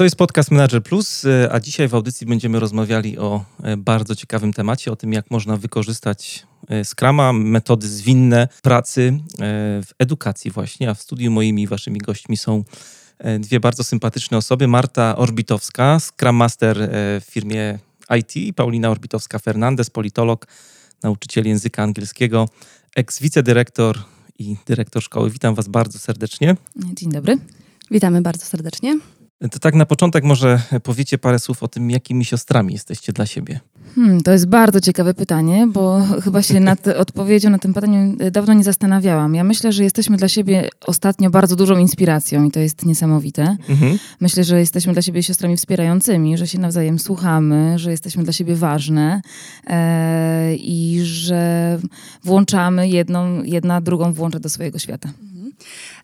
To jest podcast Manager Plus, e, a dzisiaj w audycji będziemy rozmawiali o e, bardzo ciekawym temacie, o tym, jak można wykorzystać e, Scrama, metody zwinne pracy w edukacji właśnie, a w studiu moimi i waszymi gośćmi są dwie bardzo sympatyczne osoby. Marta Orbitowska, Scrum Master w firmie IT, Paulina Orbitowska-Fernandez, politolog, nauczyciel języka angielskiego, eks-wicedyrektor i dyrektor szkoły. Witam was bardzo serdecznie. Dzień dobry. Witamy bardzo serdecznie. To tak na początek może powiecie parę słów o tym, jakimi siostrami jesteście dla siebie. Hmm, to jest bardzo ciekawe pytanie, bo chyba się nad odpowiedzią na tym pytaniu dawno nie zastanawiałam. Ja myślę, że jesteśmy dla siebie ostatnio bardzo dużą inspiracją i to jest niesamowite. Mhm. Myślę, że jesteśmy dla siebie siostrami wspierającymi, że się nawzajem słuchamy, że jesteśmy dla siebie ważne e, i że włączamy jedną, jedna drugą włącza do swojego świata.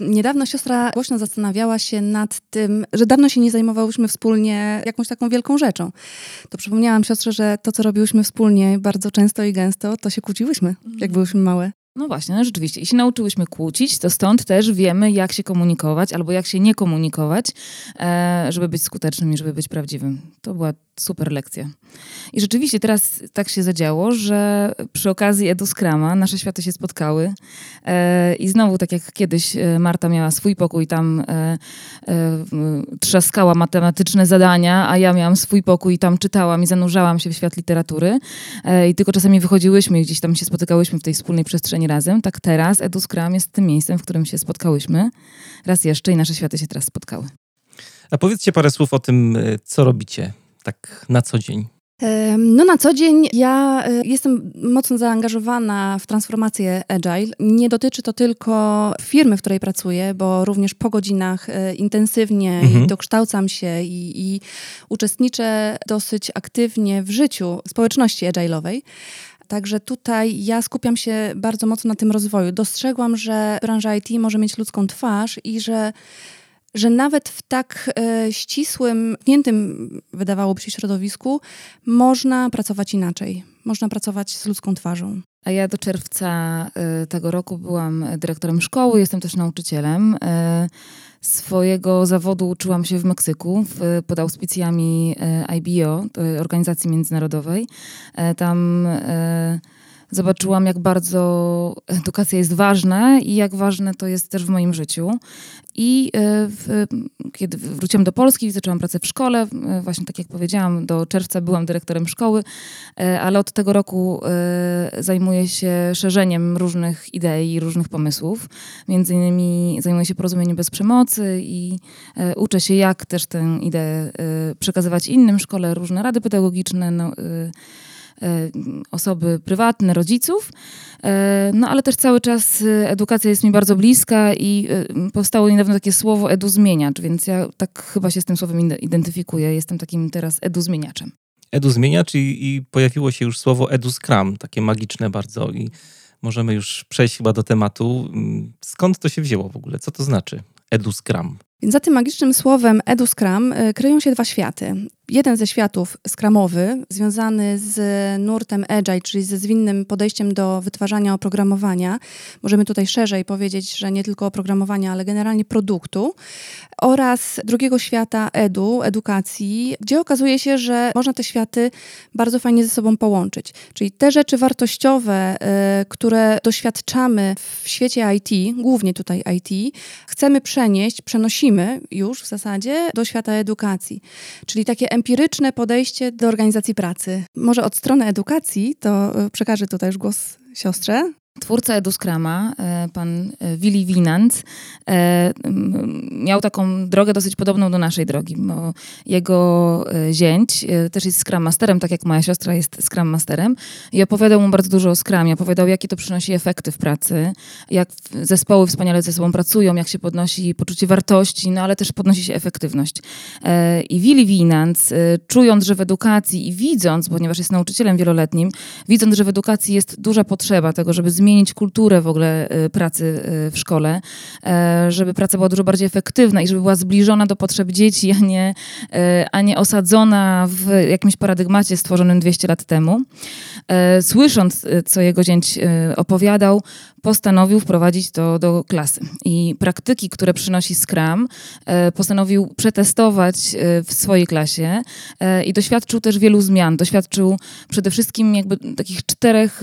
Niedawno siostra głośno zastanawiała się nad tym, że dawno się nie zajmowałyśmy wspólnie jakąś taką wielką rzeczą. To przypomniałam siostrze, że to, co robiłyśmy wspólnie bardzo często i gęsto, to się kłóciłyśmy, jak byłyśmy małe. No właśnie, no rzeczywiście. I się nauczyłyśmy kłócić, to stąd też wiemy, jak się komunikować albo jak się nie komunikować, e, żeby być skutecznym i żeby być prawdziwym. To była super lekcja. I rzeczywiście teraz tak się zadziało, że przy okazji Eduskrama nasze światy się spotkały e, i znowu, tak jak kiedyś e, Marta miała swój pokój, tam e, e, trzaskała matematyczne zadania, a ja miałam swój pokój tam czytałam i zanurzałam się w świat literatury e, i tylko czasami wychodziłyśmy i gdzieś tam się spotykałyśmy w tej wspólnej przestrzeni razem. Tak teraz Eduskram jest tym miejscem, w którym się spotkałyśmy raz jeszcze i nasze światy się teraz spotkały. A powiedzcie parę słów o tym, e, co robicie tak na co dzień? No na co dzień ja e, jestem mocno zaangażowana w transformację agile. Nie dotyczy to tylko firmy, w której pracuję, bo również po godzinach e, intensywnie mhm. dokształcam się i, i uczestniczę dosyć aktywnie w życiu społeczności agile'owej. Także tutaj ja skupiam się bardzo mocno na tym rozwoju. Dostrzegłam, że branża IT może mieć ludzką twarz i że że nawet w tak e, ścisłym, pniętym, wydawałoby się, środowisku można pracować inaczej. Można pracować z ludzką twarzą. A ja do czerwca e, tego roku byłam dyrektorem szkoły, jestem też nauczycielem. E, swojego zawodu uczyłam się w Meksyku w, pod auspicjami e, IBO, organizacji międzynarodowej. Tam zobaczyłam, jak bardzo edukacja jest ważna i jak ważne to jest też w moim życiu. I e, w, kiedy wróciłam do Polski, zaczęłam pracę w szkole, e, właśnie tak jak powiedziałam, do czerwca byłam dyrektorem szkoły, e, ale od tego roku zajmuję się szerzeniem różnych idei, różnych pomysłów. Między innymi zajmuję się porozumieniem bez przemocy i uczę się, jak też tę ideę przekazywać innym, szkole różne rady pedagogiczne, no, osoby prywatne, rodziców. E, no ale też cały czas e, edukacja jest mi bardzo bliska i powstało niedawno takie słowo eduzmieniacz, więc ja tak chyba się z tym słowem identyfikuję. Jestem takim teraz eduzmieniaczem. Eduzmieniacz i, i pojawiło się już słowo eduscram, takie magiczne bardzo i możemy już przejść chyba do tematu. Mm, skąd to się wzięło w ogóle? Co to znaczy eduscram? Więc za tym magicznym słowem EduScrum kryją się dwa światy jeden ze światów skramowy, związany z nurtem Agile, czyli ze zwinnym podejściem do wytwarzania oprogramowania. Możemy tutaj szerzej powiedzieć, że nie tylko oprogramowania, ale generalnie produktu. Oraz drugiego świata edu, edukacji, gdzie okazuje się, że można te światy bardzo fajnie ze sobą połączyć. Czyli te rzeczy wartościowe, y, które doświadczamy w świecie IT, głównie tutaj IT, chcemy przenieść, przenosimy już w zasadzie do świata edukacji. Czyli takie empiryczne podejście do organizacji pracy. Może od strony edukacji, to e, przekażę tutaj już głos siostrze. Twórca Eduskrama, e, pan e, Willy Winant, e, miał taką drogę dosyć podobną do naszej drogi, jego zięć też jest Scrum Masterem, tak jak moja siostra jest Scrum Masterem i opowiadał mu bardzo dużo o Scrumie, opowiadał jakie to przynosi efekty w pracy, jak zespoły wspaniale ze sobą pracują, jak się podnosi poczucie wartości, no ale też podnosi się efektywność. I Willy Winant, czując, że w edukacji i widząc, ponieważ jest nauczycielem wieloletnim, widząc, że w edukacji jest duża potrzeba tego, żeby zmienić zmienić kulturę w ogóle y, pracy y, w szkole, e, żeby praca była dużo bardziej efektywna i żeby była zbliżona do potrzeb dzieci, a nie, e, a nie osadzona w jakimś paradygmacie stworzonym 200 lat temu. E, słysząc, co jego zięć opowiadał, postanowił wprowadzić to do klasy. I praktyki, które przynosi Scrum, postanowił przetestować w swojej klasie i doświadczył też wielu zmian. Doświadczył przede wszystkim jakby takich czterech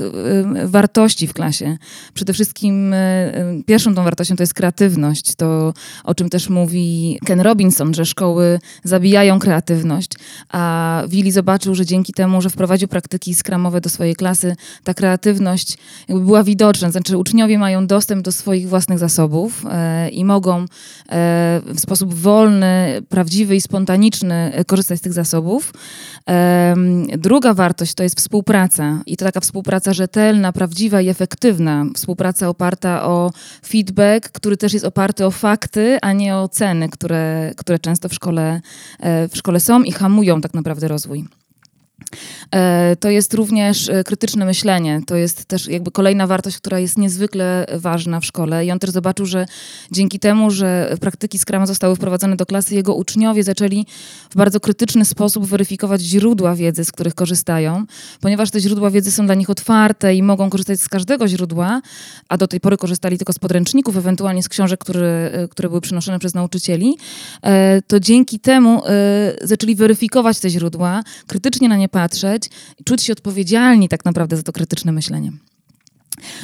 wartości w klasie. Przede wszystkim e, e, pierwszą tą wartością to jest kreatywność. To, o czym też mówi Ken Robinson, że szkoły zabijają kreatywność. A Willi zobaczył, że dzięki temu, że wprowadził praktyki skramowe do swojej klasy, ta kreatywność jakby była widoczna. Znaczy mają dostęp do swoich własnych zasobów e, i mogą e, w sposób wolny, prawdziwy i spontaniczny korzystać z tych zasobów. E, druga wartość to jest współpraca. I to taka współpraca rzetelna, prawdziwa i efektywna współpraca oparta o feedback, który też jest oparty o fakty, a nie o ceny, które, które często w szkole, e, w szkole są i hamują tak naprawdę rozwój. E, to jest również e, krytyczne myślenie. To jest też jakby kolejna wartość, która jest niezwykle ważna w szkole. I on też zobaczył, że dzięki temu, że praktyki Scrama zostały wprowadzone do klasy, jego uczniowie zaczęli w bardzo krytyczny sposób weryfikować źródła wiedzy, z których korzystają, ponieważ te źródła wiedzy są dla nich otwarte i mogą korzystać z każdego źródła, a do tej pory korzystali tylko z podręczników, ewentualnie z książek, które, e, które były przynoszone przez nauczycieli, to dzięki temu zaczęli weryfikować te źródła, krytycznie na nie patrzeć i czuć się odpowiedzialni tak naprawdę za to krytyczne myślenie.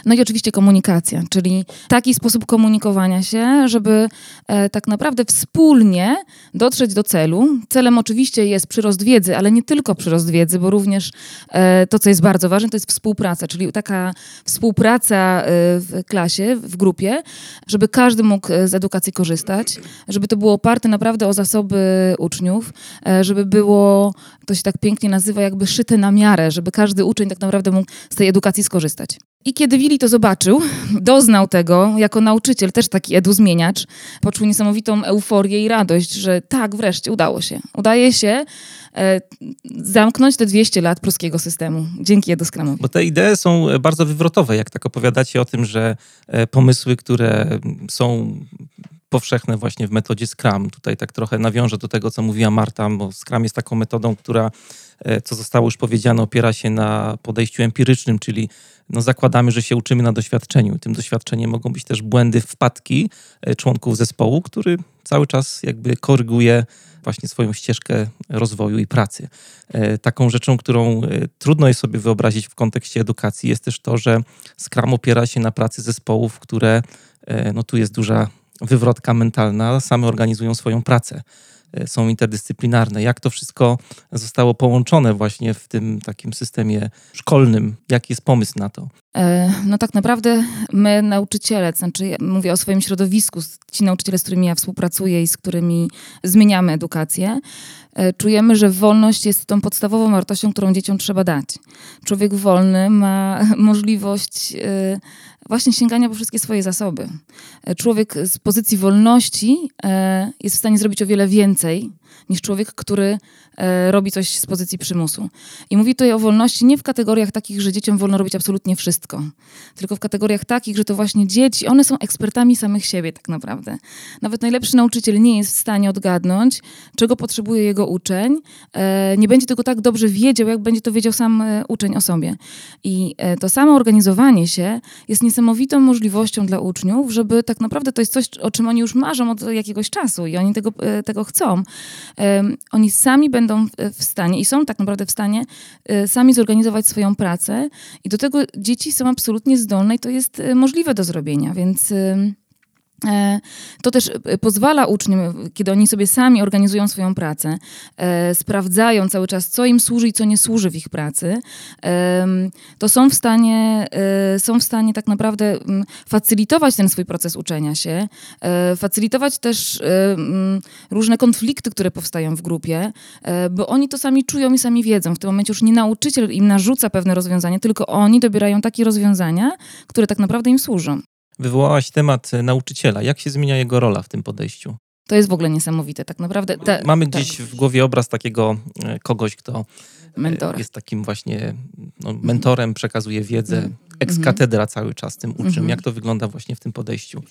No i oczywiście komunikacja, czyli taki sposób komunikowania się, żeby e, tak naprawdę wspólnie dotrzeć do celu. Celem oczywiście jest przyrost wiedzy, ale nie tylko przyrost wiedzy, bo również e, to, co jest bardzo ważne, to jest współpraca, czyli taka współpraca e, w klasie, w grupie, żeby każdy mógł e, z edukacji korzystać, żeby to było oparte naprawdę o zasoby uczniów, e, żeby było, to się tak pięknie nazywa, jakby szyte na miarę, żeby każdy uczeń tak naprawdę mógł z tej edukacji skorzystać. I kiedy Willi to zobaczył, doznał tego jako nauczyciel, też taki eduzmieniacz, poczuł niesamowitą euforię i radość, że tak, wreszcie udało się. Udaje się e, zamknąć te 200 lat pruskiego systemu dzięki eduskramowi. Bo te idee są bardzo wywrotowe, jak tak opowiadacie o tym, że e, pomysły, które są powszechne właśnie w metodzie Scrum. Tutaj tak trochę nawiążę do tego, co mówiła Marta, bo Scrum jest taką metodą, która, e, co zostało już powiedziane, opiera się na podejściu empirycznym, czyli no zakładamy, że się uczymy na doświadczeniu. Tym doświadczeniem mogą być też błędy, wpadki e, członków zespołu, który cały czas jakby koryguje właśnie swoją ścieżkę rozwoju i pracy. E, taką rzeczą, którą trudno jest sobie wyobrazić w kontekście edukacji, jest też to, że Scrum opiera się na pracy zespołów, które, no tu jest duża wywrotka mentalna, same organizują swoją pracę. E, są interdyscyplinarne. Jak to wszystko zostało połączone właśnie w tym takim systemie szkolnym? Jaki jest pomysł na to? E, no tak naprawdę my nauczyciele, znaczy ja mówię o swoim środowisku, ci nauczyciele, z którymi ja współpracuję i z którymi zmieniamy edukację, e, czujemy, że wolność jest tą podstawową wartością, którą dzieciom trzeba dać. Człowiek wolny ma możliwość właśnie sięgania po wszystkie swoje zasoby. Człowiek z pozycji wolności jest w stanie zrobić o wiele więcej niż człowiek, który e, robi coś z pozycji przymusu. I mówi tutaj o wolności nie w kategoriach takich, że dzieciom wolno robić absolutnie wszystko, tylko w kategoriach takich, że to właśnie dzieci, one są ekspertami samych siebie tak naprawdę. Nawet najlepszy nauczyciel nie jest w stanie odgadnąć, czego potrzebuje jego uczeń. E, nie będzie tego tak dobrze wiedział, jak będzie to wiedział sam e, uczeń o sobie. I e, to samo organizowanie się jest niesamowitą możliwością dla uczniów, żeby tak naprawdę to jest coś, o czym oni już marzą od jakiegoś czasu i oni tego, e, tego chcą oni sami będą w stanie i są tak naprawdę w stanie e, sami zorganizować swoją pracę i do tego dzieci są absolutnie zdolne i to jest e, możliwe do zrobienia, więc to też e, pozwala uczniom, kiedy oni sobie sami organizują swoją pracę, e, sprawdzają cały czas, co im służy i co nie służy w ich pracy, to są w stanie, są w stanie tak naprawdę mm, facylitować ten swój proces uczenia się, facylitować też mm, różne konflikty, które powstają w grupie, bo oni to sami czują i sami wiedzą. W tym momencie już nie nauczyciel im narzuca pewne rozwiązania, tylko oni dobierają takie rozwiązania, które tak naprawdę im służą. Wywołałaś temat e, nauczyciela. Jak się zmienia jego rola w tym podejściu? To jest w ogóle niesamowite, tak naprawdę. Te, Mamy tak. gdzieś w głowie obraz takiego e, kogoś, kto e, Mentora. jest takim właśnie no, mentorem, przekazuje wiedzę, mm. Ex mhm. katedra cały czas tym uczym. -hmm. Jak to wygląda właśnie w tym podejściu?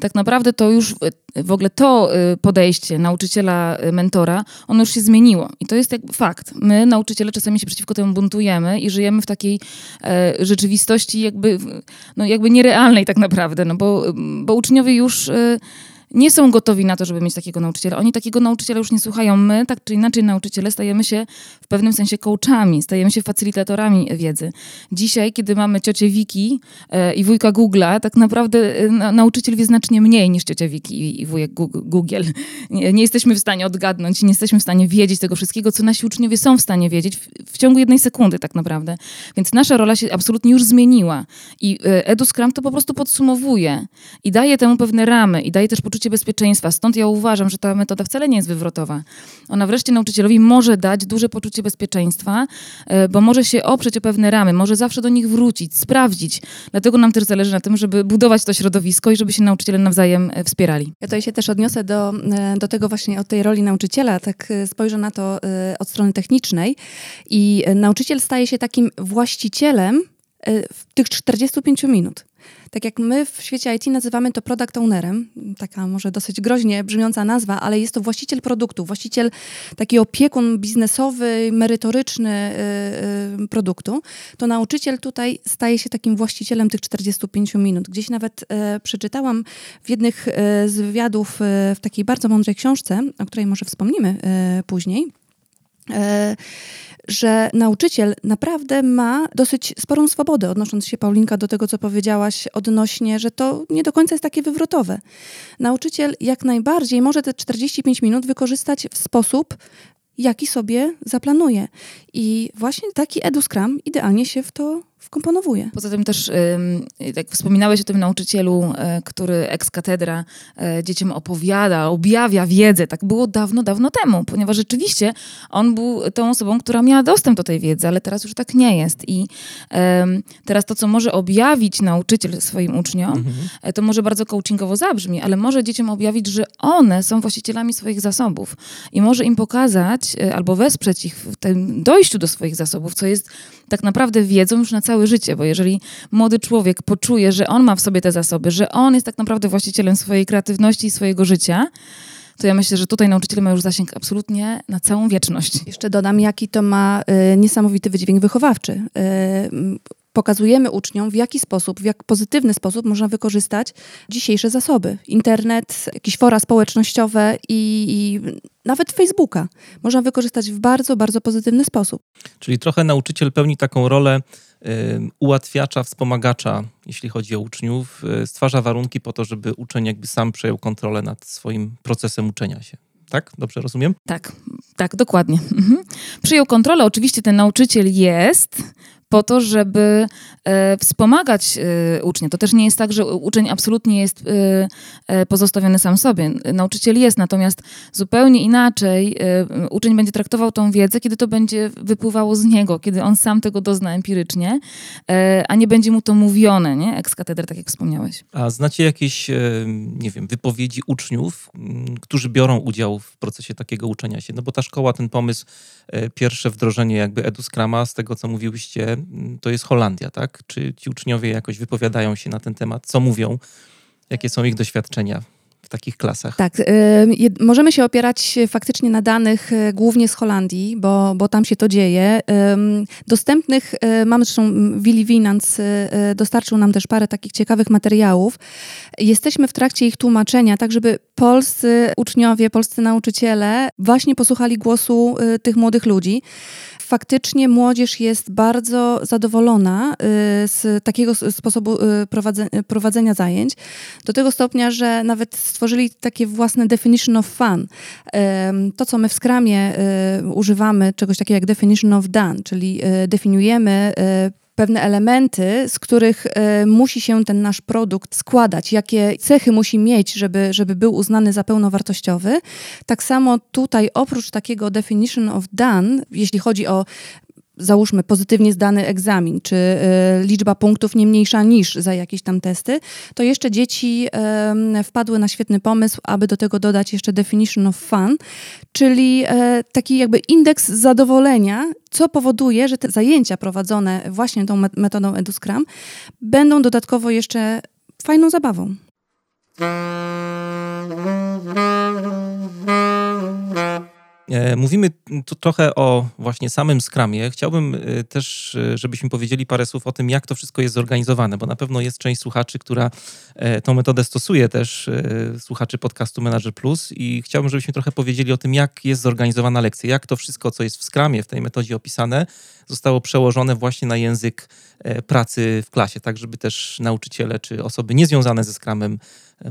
tak naprawdę to już w ogóle to y, podejście nauczyciela, y, mentora, ono już się zmieniło. I to jest jak fakt. My, nauczyciele, czasami się przeciwko temu buntujemy i żyjemy w takiej e, rzeczywistości jakby, no jakby nierealnej tak naprawdę, no bo, bo uczniowie już... E, nie są gotowi na to, żeby mieć takiego nauczyciela. Oni takiego nauczyciela już nie słuchają. My, tak czy inaczej, nauczyciele stajemy się w pewnym sensie coachami, stajemy się facylitatorami wiedzy. Dzisiaj, kiedy mamy ciocię Wiki e, i wujka Google'a, tak naprawdę e, na, nauczyciel wie znacznie mniej niż ciocia Wiki i, i wujek Google. Nie, nie, jesteśmy w stanie odgadnąć, nie jesteśmy w stanie wiedzieć tego wszystkiego, co nasi uczniowie są w stanie wiedzieć w, w ciągu jednej sekundy tak naprawdę. Więc nasza rola się absolutnie już zmieniła. I e, EduScrum to po prostu podsumowuje i daje temu pewne ramy i daje też poczucie poczucie bezpieczeństwa. Stąd ja uważam, że ta metoda wcale nie jest wywrotowa. Ona wreszcie nauczycielowi może dać duże poczucie bezpieczeństwa, e, bo może się oprzeć o pewne ramy, może zawsze do nich wrócić, sprawdzić. Dlatego nam też zależy na tym, żeby budować to środowisko i żeby się nauczyciele nawzajem e, wspierali. Ja tutaj się też odniosę do, e, do tego właśnie od tej roli nauczyciela, tak spojrzę na to od strony technicznej i nauczyciel staje się takim właścicielem w tych 45 minut. Tak jak my w świecie IT nazywamy to product ownerem, taka może dosyć groźnie brzmiąca nazwa, ale jest to właściciel produktu, właściciel, taki opiekun biznesowy, merytoryczny yy, yy, produktu, to nauczyciel tutaj staje się takim właścicielem tych 45 minut. Gdzieś nawet przeczytałam w jednych y, z wywiadów y, w takiej bardzo mądrej książce, o której może wspomnimy y, później, że nauczyciel naprawdę ma dosyć sporą swobodę, odnosząc się, Paulinka, do tego, co powiedziałaś odnośnie, że to nie do końca jest takie wywrotowe. Nauczyciel jak najbardziej może te 45 minut wykorzystać w sposób, jaki sobie zaplanuje. I właśnie taki EduScrum idealnie się w to wkomponowuje. Poza tym też, jak wspominałeś o tym nauczycielu, e, który ex katedra e, dzieciom opowiada, objawia wiedzę, tak było dawno, dawno temu, ponieważ rzeczywiście on był tą osobą, która miała dostęp do tej wiedzy, ale teraz już tak nie jest. I teraz to, co może objawić nauczyciel swoim uczniom, mhm. E, to może bardzo coachingowo zabrzmi, ale może dzieciom objawić, że one są właścicielami swoich zasobów i może im pokazać albo wesprzeć ich w tym dojściu do swoich zasobów, co jest tak naprawdę wiedzą już na całe życie, bo jeżeli młody człowiek poczuje, że on ma w sobie te zasoby, że on jest tak naprawdę właścicielem swojej kreatywności i swojego życia, to ja myślę, że tutaj nauczyciel ma już zasięg absolutnie na całą wieczność. Jeszcze dodam, jaki to ma y, niesamowity wydźwięk wychowawczy. Y, pokazujemy uczniom, w jaki sposób, w jak pozytywny sposób można wykorzystać dzisiejsze zasoby. Internet, jakieś fora społecznościowe i, i nawet Facebooka. Można wykorzystać w bardzo, bardzo pozytywny sposób. Czyli trochę nauczyciel pełni taką rolę ułatwiacza, wspomagacza, jeśli chodzi o uczniów, y, stwarza warunki po to, żeby uczeń jakby sam przejął kontrolę nad swoim procesem uczenia się. Tak? Dobrze rozumiem? Tak, tak, dokładnie. Mhm. Przyjął kontrolę. Oczywiście ten nauczyciel jest, po to, żeby e, wspomagać e, ucznia. To też nie jest tak, że uczeń absolutnie jest e, pozostawiony sam sobie. Nauczyciel jest, natomiast zupełnie inaczej uczeń będzie traktował tą wiedzę, kiedy to będzie wypływało z niego, kiedy on sam tego dozna empirycznie, a nie będzie mu to mówione, nie? Ex katedra, tak jak wspomniałeś. A znacie jakieś, nie wiem, wypowiedzi uczniów, którzy biorą udział w procesie takiego uczenia się? No bo ta szkoła, ten pomysł, pierwsze wdrożenie jakby EduScrama, z tego co mówiłyście, to jest Holandia, tak? Czy ci uczniowie jakoś wypowiadają się na ten temat? Co mówią? Jakie są ich doświadczenia w takich klasach? Tak, y, możemy się opierać faktycznie na danych y, głównie z Holandii, bo, bo tam się to dzieje. Dostępnych, y, mamy zresztą Willy Winans dostarczył nam też parę takich ciekawych materiałów. Jesteśmy w trakcie ich tłumaczenia, tak żeby polscy uczniowie, polscy nauczyciele właśnie posłuchali głosu tych młodych ludzi faktycznie młodzież jest bardzo zadowolona y, z takiego sposobu y, prowadzenia zajęć, do tego stopnia, że nawet stworzyli takie własne definition of fun. To, co my w Scrumie y, używamy, czegoś takiego jak definition of done, czyli definiujemy pewne elementy, z których y, musi się ten nasz produkt składać, jakie cechy musi mieć, żeby, żeby był uznany za pełnowartościowy. Tak samo tutaj oprócz takiego definition of done, jeśli chodzi o załóżmy pozytywnie zdany egzamin, czy y, liczba punktów nie mniejsza niż za jakieś tam testy, to jeszcze dzieci wpadły na świetny pomysł, aby do tego dodać jeszcze definition of fun, czyli y, taki jakby indeks zadowolenia, co powoduje, że te zajęcia prowadzone właśnie tą metodą EduScrum będą dodatkowo jeszcze fajną zabawą. E, mówimy tu trochę o właśnie samym Scrumie. Chciałbym e, też, e, żebyśmy powiedzieli parę słów o tym, jak to wszystko jest zorganizowane, bo na pewno jest część słuchaczy, która tą metodę stosuje też, słuchaczy podcastu Manager Plus i chciałbym, żebyśmy trochę powiedzieli o tym, jak jest zorganizowana lekcja, jak to wszystko, co jest w Scrumie, w tej metodzie opisane, zostało przełożone właśnie na język pracy w klasie, tak żeby też nauczyciele czy osoby niezwiązane ze Scrumem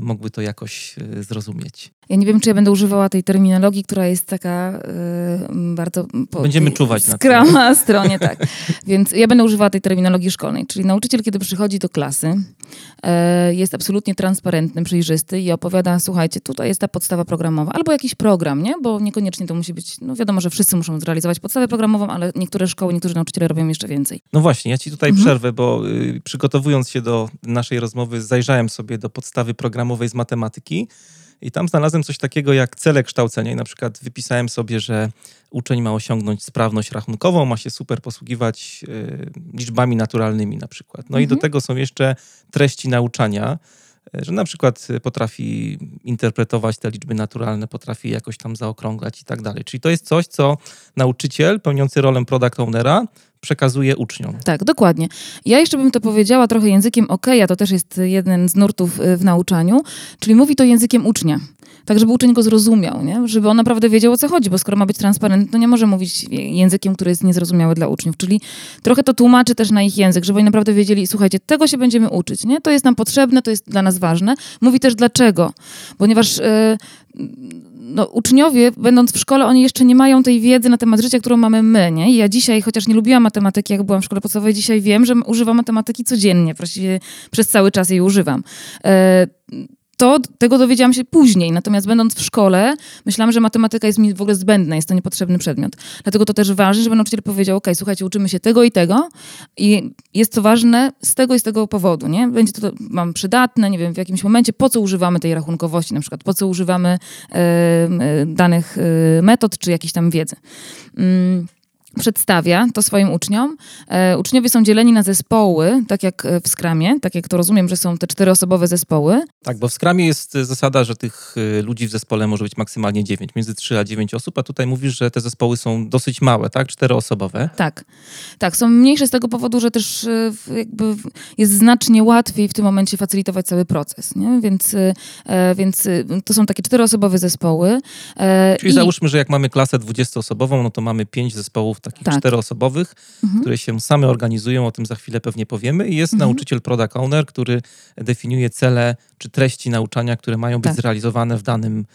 mogły to jakoś zrozumieć. Ja nie wiem, czy ja będę używała tej terminologii, która jest taka y, bardzo... Będziemy czuwać na Skrama stronie, tak. Więc ja będę używała tej terminologii szkolnej, czyli nauczyciel, kiedy przychodzi do klasy, y, jest absolutnie transparentny, przejrzysty i opowiada, słuchajcie, tutaj jest ta podstawa programowa, albo jakiś program, nie? Bo niekoniecznie to musi być, no wiadomo, że wszyscy muszą zrealizować podstawę programową, ale niektóre szkoły, niektórzy nauczyciele robią jeszcze więcej. No właśnie, ja ci tutaj mhm. przerwę, bo y, przygotowując się do naszej rozmowy, zajrzałem sobie do podstawy programowej z matematyki, i tam znalazłem coś takiego jak cele kształcenia. I na przykład wypisałem sobie, że uczeń ma osiągnąć sprawność rachunkową, ma się super posługiwać y, liczbami naturalnymi na przykład. No mhm. i do mhm. tego są jeszcze treści nauczania, y, że na przykład potrafi interpretować te liczby naturalne, potrafi jakoś tam zaokrąglać i tak dalej. Czyli to jest coś, co nauczyciel pełniący rolę product ownera przekazuje uczniom. Tak, dokładnie. Ja jeszcze bym to powiedziała trochę językiem OK, a to też jest jeden z nurtów y, w nauczaniu, czyli mówi to językiem ucznia. Tak, żeby uczeń go zrozumiał, nie? żeby on naprawdę wiedział o co chodzi, bo skoro ma być transparentny, to nie może mówić językiem, który jest niezrozumiały dla uczniów. Czyli trochę to tłumaczy też na ich język, żeby oni naprawdę wiedzieli, słuchajcie, tego się będziemy uczyć, nie? to jest nam potrzebne, to jest dla nas ważne. Mówi też dlaczego, ponieważ. Yy, no, uczniowie, będąc w szkole, oni jeszcze nie mają tej wiedzy na temat życia, którą mamy my, nie? I ja dzisiaj, chociaż nie lubiłam matematyki, jak byłam w szkole podstawowej, dzisiaj wiem, że używam matematyki codziennie, właściwie przez cały czas jej używam. E, to tego dowiedziałam się później. Natomiast będąc w szkole, myślałam, że matematyka jest mi w ogóle zbędna, jest to niepotrzebny przedmiot. Dlatego to też ważne, żeby nauczyciel powiedział, ok, słuchajcie, uczymy się tego i tego i jest to ważne z tego i z tego powodu, nie? Będzie to, mam przydatne, nie wiem, w jakimś momencie, po co używamy tej rachunkowości, na przykład, po co używamy e, danych e, metod, czy jakiejś tam wiedzy. Mm przedstawia to swoim uczniom. E, uczniowie są dzieleni na zespoły, tak jak e, w Skramie, tak jak to rozumiem, że są te czteroosobowe zespoły. Tak, bo w Skramie jest zasada, że tych e, ludzi w zespole może być maksymalnie dziewięć, między trzy a dziewięć osób, a tutaj mówisz, że te zespoły są dosyć małe, tak? Czteroosobowe. Tak, tak, są mniejsze z tego powodu, że też e, jakby jest znacznie łatwiej w tym momencie facylitować cały proces, nie? Więc, e, więc to są takie czteroosobowe zespoły. Czyli i... załóżmy, że jak mamy klasę dwudziestoosobową, no to mamy pięć zespołów takich tak. czteroosobowych, mhm. które się same organizują, o tym za chwilę pewnie powiemy. I jest mhm. nauczyciel product owner, który definiuje cele czy treści nauczania, które mają być tak. zrealizowane w danym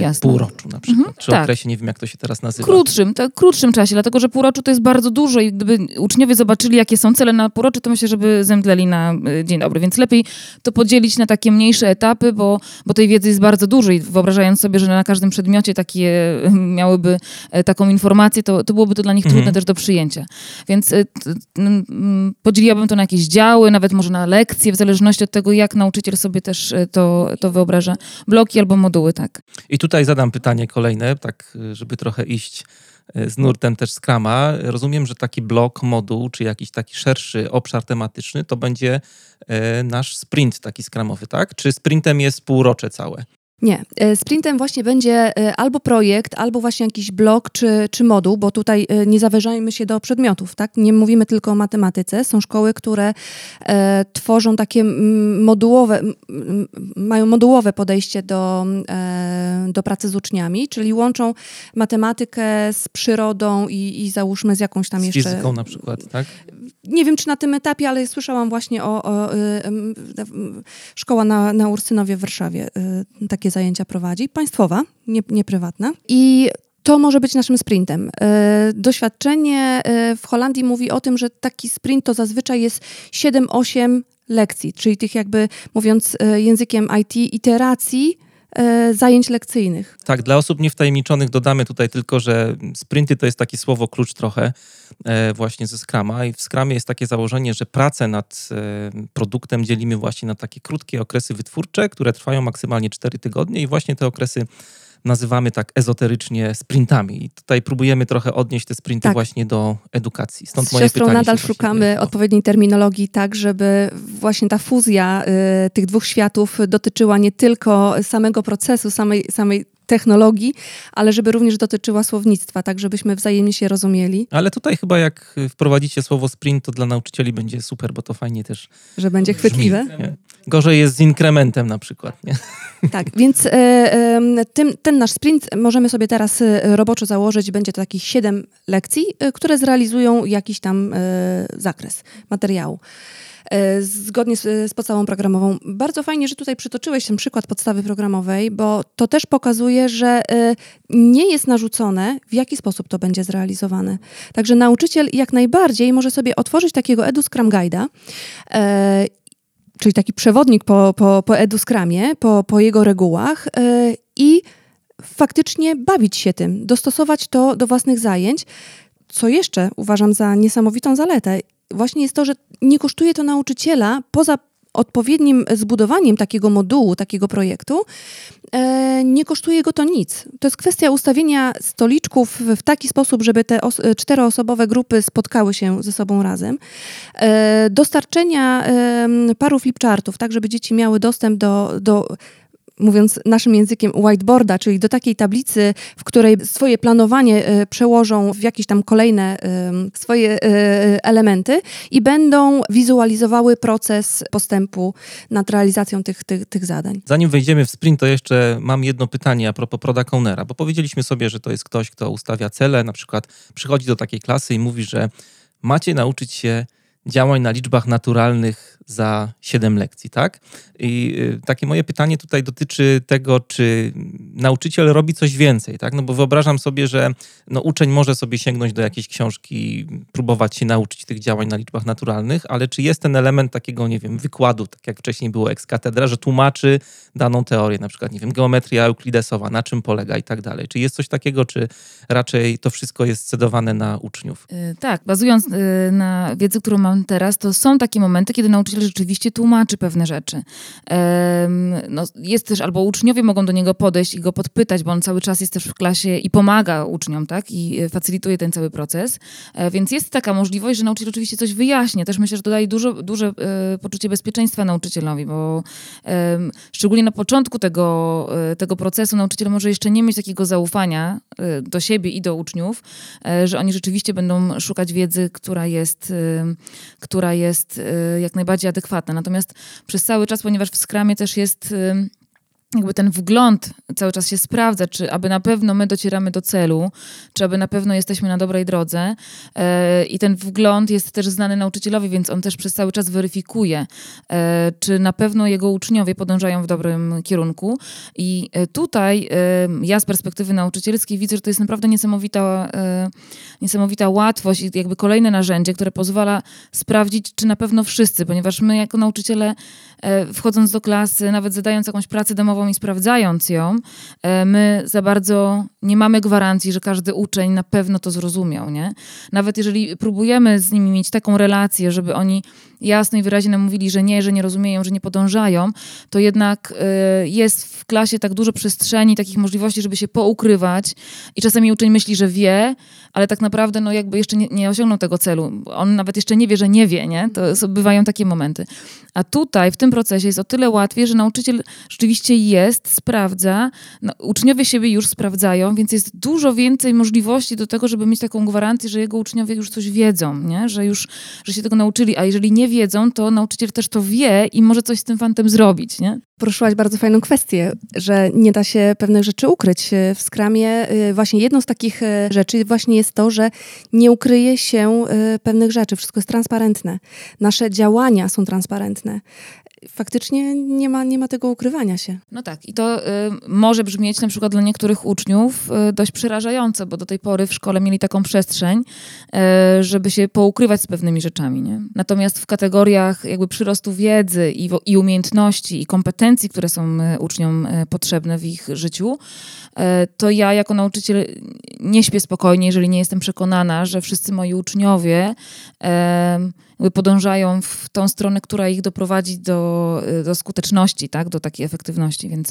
Jasne. półroczu na przykład, mhm, czy tak. okresie, nie wiem jak to się teraz nazywa. Krótszym, tak, krótszym czasie, dlatego że półroczu to jest bardzo dużo i gdyby uczniowie zobaczyli, jakie są cele na półrocze, to myślę, żeby zemdleli na e, dzień dobry, więc lepiej to podzielić na takie mniejsze etapy, bo, bo tej wiedzy jest bardzo dużo i wyobrażając sobie, że na każdym przedmiocie takie e, miałyby taką informację, to, to byłoby to dla nich trudne mhm. też do przyjęcia. Więc podzieliłabym to na jakieś działy, nawet może na lekcje, w zależności od tego, jak nauczyciel sobie też to, to wyobraża. Bloki albo moduły, tak. I tutaj zadam pytanie kolejne, tak żeby trochę iść e, z nurtem też Scrama. Rozumiem, że taki blok, moduł, czy jakiś taki szerszy obszar tematyczny, to będzie e, nasz sprint taki skramowy, tak? Czy sprintem jest półrocze całe? Nie. E, sprintem właśnie będzie e, albo projekt, albo właśnie jakiś blok czy, czy moduł, bo tutaj e, nie zawężajmy się do przedmiotów, tak? Nie mówimy tylko o matematyce. Są szkoły, które e, tworzą takie modułowe, mają modułowe podejście do, e, do pracy z uczniami, czyli łączą matematykę z przyrodą i, i załóżmy z jakąś tam z jeszcze... Fizyką na przykład, tak? Nie wiem, czy na tym etapie, ale słyszałam właśnie o, o y, y, szkoła na, na Ursynowie w Warszawie y, takie zajęcia prowadzi. Państwowa, nie, nie prywatna. I to może być naszym sprintem. Doświadczenie w Holandii mówi o tym, że taki sprint to zazwyczaj jest 7-8 lekcji, czyli tych jakby mówiąc językiem IT iteracji zajęć lekcyjnych. Tak, dla osób niewtajemniczonych dodamy tutaj tylko, że sprinty to jest takie słowo klucz trochę właśnie ze Scrama i w Scrumie jest takie założenie, że pracę nad e, produktem dzielimy właśnie na takie krótkie okresy wytwórcze, które trwają maksymalnie 4 tygodnie i właśnie te okresy nazywamy tak ezoterycznie sprintami. I tutaj próbujemy trochę odnieść te sprinty tak. właśnie do edukacji. Stąd Z moje pytanie nadal szukamy odpowiedniej terminologii, tak żeby właśnie ta fuzja y, tych dwóch światów dotyczyła nie tylko samego procesu, samej, samej technologii, ale żeby również dotyczyła słownictwa, tak żebyśmy wzajemnie się rozumieli. Ale tutaj chyba jak wprowadzicie słowo sprint, to dla nauczycieli będzie super, bo to fajnie też Że będzie chwytliwe. Nie? Gorzej jest z inkrementem na przykład. Nie? Tak, więc e, tym, ten nasz sprint możemy sobie teraz e, roboczo założyć, będzie to takich siedem lekcji, e, które zrealizują jakiś tam zakres materiału. E, zgodnie z, z podstawą programową. Bardzo fajnie, że tutaj przytoczyłeś ten przykład podstawy programowej, bo to też pokazuje, że e, nie jest narzucone, w jaki sposób to będzie zrealizowane. Także nauczyciel jak najbardziej może sobie otworzyć takiego Edu Scrum Guide'a, e, czyli taki przewodnik po, po, po Edu Scrumie, po, po jego regułach i faktycznie bawić się tym, dostosować to do własnych zajęć. Co jeszcze uważam za niesamowitą zaletę, właśnie jest to, że nie kosztuje to nauczyciela poza odpowiednim zbudowaniem takiego modułu, takiego projektu, e, nie kosztuje go to nic. To jest kwestia ustawienia stoliczków w taki sposób, żeby te os czteroosobowe grupy spotkały się ze sobą razem, e, dostarczenia e, paru flipchartów, tak żeby dzieci miały dostęp do, do mówiąc naszym językiem, whiteboarda, czyli do takiej tablicy, w której swoje planowanie e, przełożą w jakieś tam kolejne swoje e, elementy i będą wizualizowały proces postępu nad realizacją tych, tych, tych zadań. Zanim wejdziemy w sprint, to jeszcze mam jedno pytanie a propos product ownera, bo powiedzieliśmy sobie, że to jest ktoś, kto ustawia cele, na przykład przychodzi do takiej klasy i mówi, że macie nauczyć się działań na liczbach naturalnych za 7 lekcji, tak? I y, takie moje pytanie tutaj dotyczy tego, czy nauczyciel robi coś więcej, tak? No bo wyobrażam sobie, że no, uczeń może sobie sięgnąć do jakiejś książki, próbować się nauczyć tych działań na liczbach naturalnych, ale czy jest ten element takiego, nie wiem, wykładu, tak jak wcześniej było ex katedra, że tłumaczy daną teorię, na przykład, nie wiem, geometria euklidesowa, na czym polega i tak dalej. Czy jest coś takiego, czy raczej to wszystko jest scedowane na uczniów? Yy, tak, bazując yy, na wiedzy, którą mam teraz, to są takie momenty, kiedy nauczyciel rzeczywiście tłumaczy pewne rzeczy. No, jest też, albo uczniowie mogą do niego podejść i go podpytać, bo on cały czas jest też w klasie i pomaga uczniom, tak? I e, facylituje ten cały proces. E, więc jest taka możliwość, że nauczyciel oczywiście coś wyjaśnia. Też myślę, że to daje dużo, duże e, poczucie bezpieczeństwa nauczycielowi, bo szczególnie na początku tego, tego procesu nauczyciel może jeszcze nie mieć takiego zaufania do siebie i do uczniów, że oni rzeczywiście będą szukać wiedzy, która jest, która jest jak najbardziej bardziej adekwatna. Natomiast przez cały czas, ponieważ w skramie też jest jakby ten wgląd cały czas się sprawdza, czy aby na pewno my docieramy do celu, czy aby na pewno jesteśmy na dobrej drodze. E, I ten wgląd jest też znany nauczycielowi, więc on też przez cały czas weryfikuje, e, czy na pewno jego uczniowie podążają w dobrym kierunku. I e, tutaj ja z perspektywy nauczycielskiej widzę, że to jest naprawdę niesamowita, niesamowita łatwość i jakby kolejne narzędzie, które pozwala sprawdzić, czy na pewno wszyscy, ponieważ my jako nauczyciele wchodząc do klasy, nawet zadając jakąś pracę domową, i sprawdzając ją, e, my za bardzo nie mamy gwarancji, że każdy uczeń na pewno to zrozumiał, nie? Nawet jeżeli próbujemy z nimi mieć taką relację, żeby oni jasno i wyraźnie nam mówili, że nie, że nie rozumieją, że nie podążają, to jednak y, jest w klasie tak dużo przestrzeni, takich możliwości, żeby się poukrywać i czasami uczeń myśli, że wie, ale tak naprawdę no jakby jeszcze nie, nie osiągnął tego celu. On nawet jeszcze nie wie, że nie wie, nie? To bywają takie momenty. A tutaj, w tym procesie jest o tyle łatwiej, że nauczyciel rzeczywiście jest, sprawdza. No, uczniowie siebie już sprawdzają, więc jest dużo więcej możliwości do tego, żeby mieć taką gwarancję, że jego uczniowie już coś wiedzą, nie? Że już że się tego nauczyli, a jeżeli nie wiedzą, to nauczyciel też to wie i może coś z tym fantem zrobić. Nie? Poruszyłaś bardzo fajną kwestię, że nie da się pewnych rzeczy ukryć. W skramie y, właśnie jedną z takich y, rzeczy właśnie jest to, że nie ukryje się y, pewnych rzeczy. Wszystko jest transparentne. Nasze działania są transparentne faktycznie nie ma, nie ma tego ukrywania się. No tak, i to y, może brzmieć na przykład dla niektórych uczniów y, dość przerażająco, bo do tej pory w szkole mieli taką przestrzeń, y, żeby się poukrywać z pewnymi rzeczami. Nie? Natomiast w kategoriach jakby przyrostu wiedzy i, i umiejętności i kompetencji, które są y, uczniom y, potrzebne w ich życiu, y, to ja jako nauczyciel nie śpię spokojnie, jeżeli nie jestem przekonana, że wszyscy moi uczniowie podążają w tą stronę, która ich doprowadzi do, do skuteczności, tak? do takiej efektywności. Więc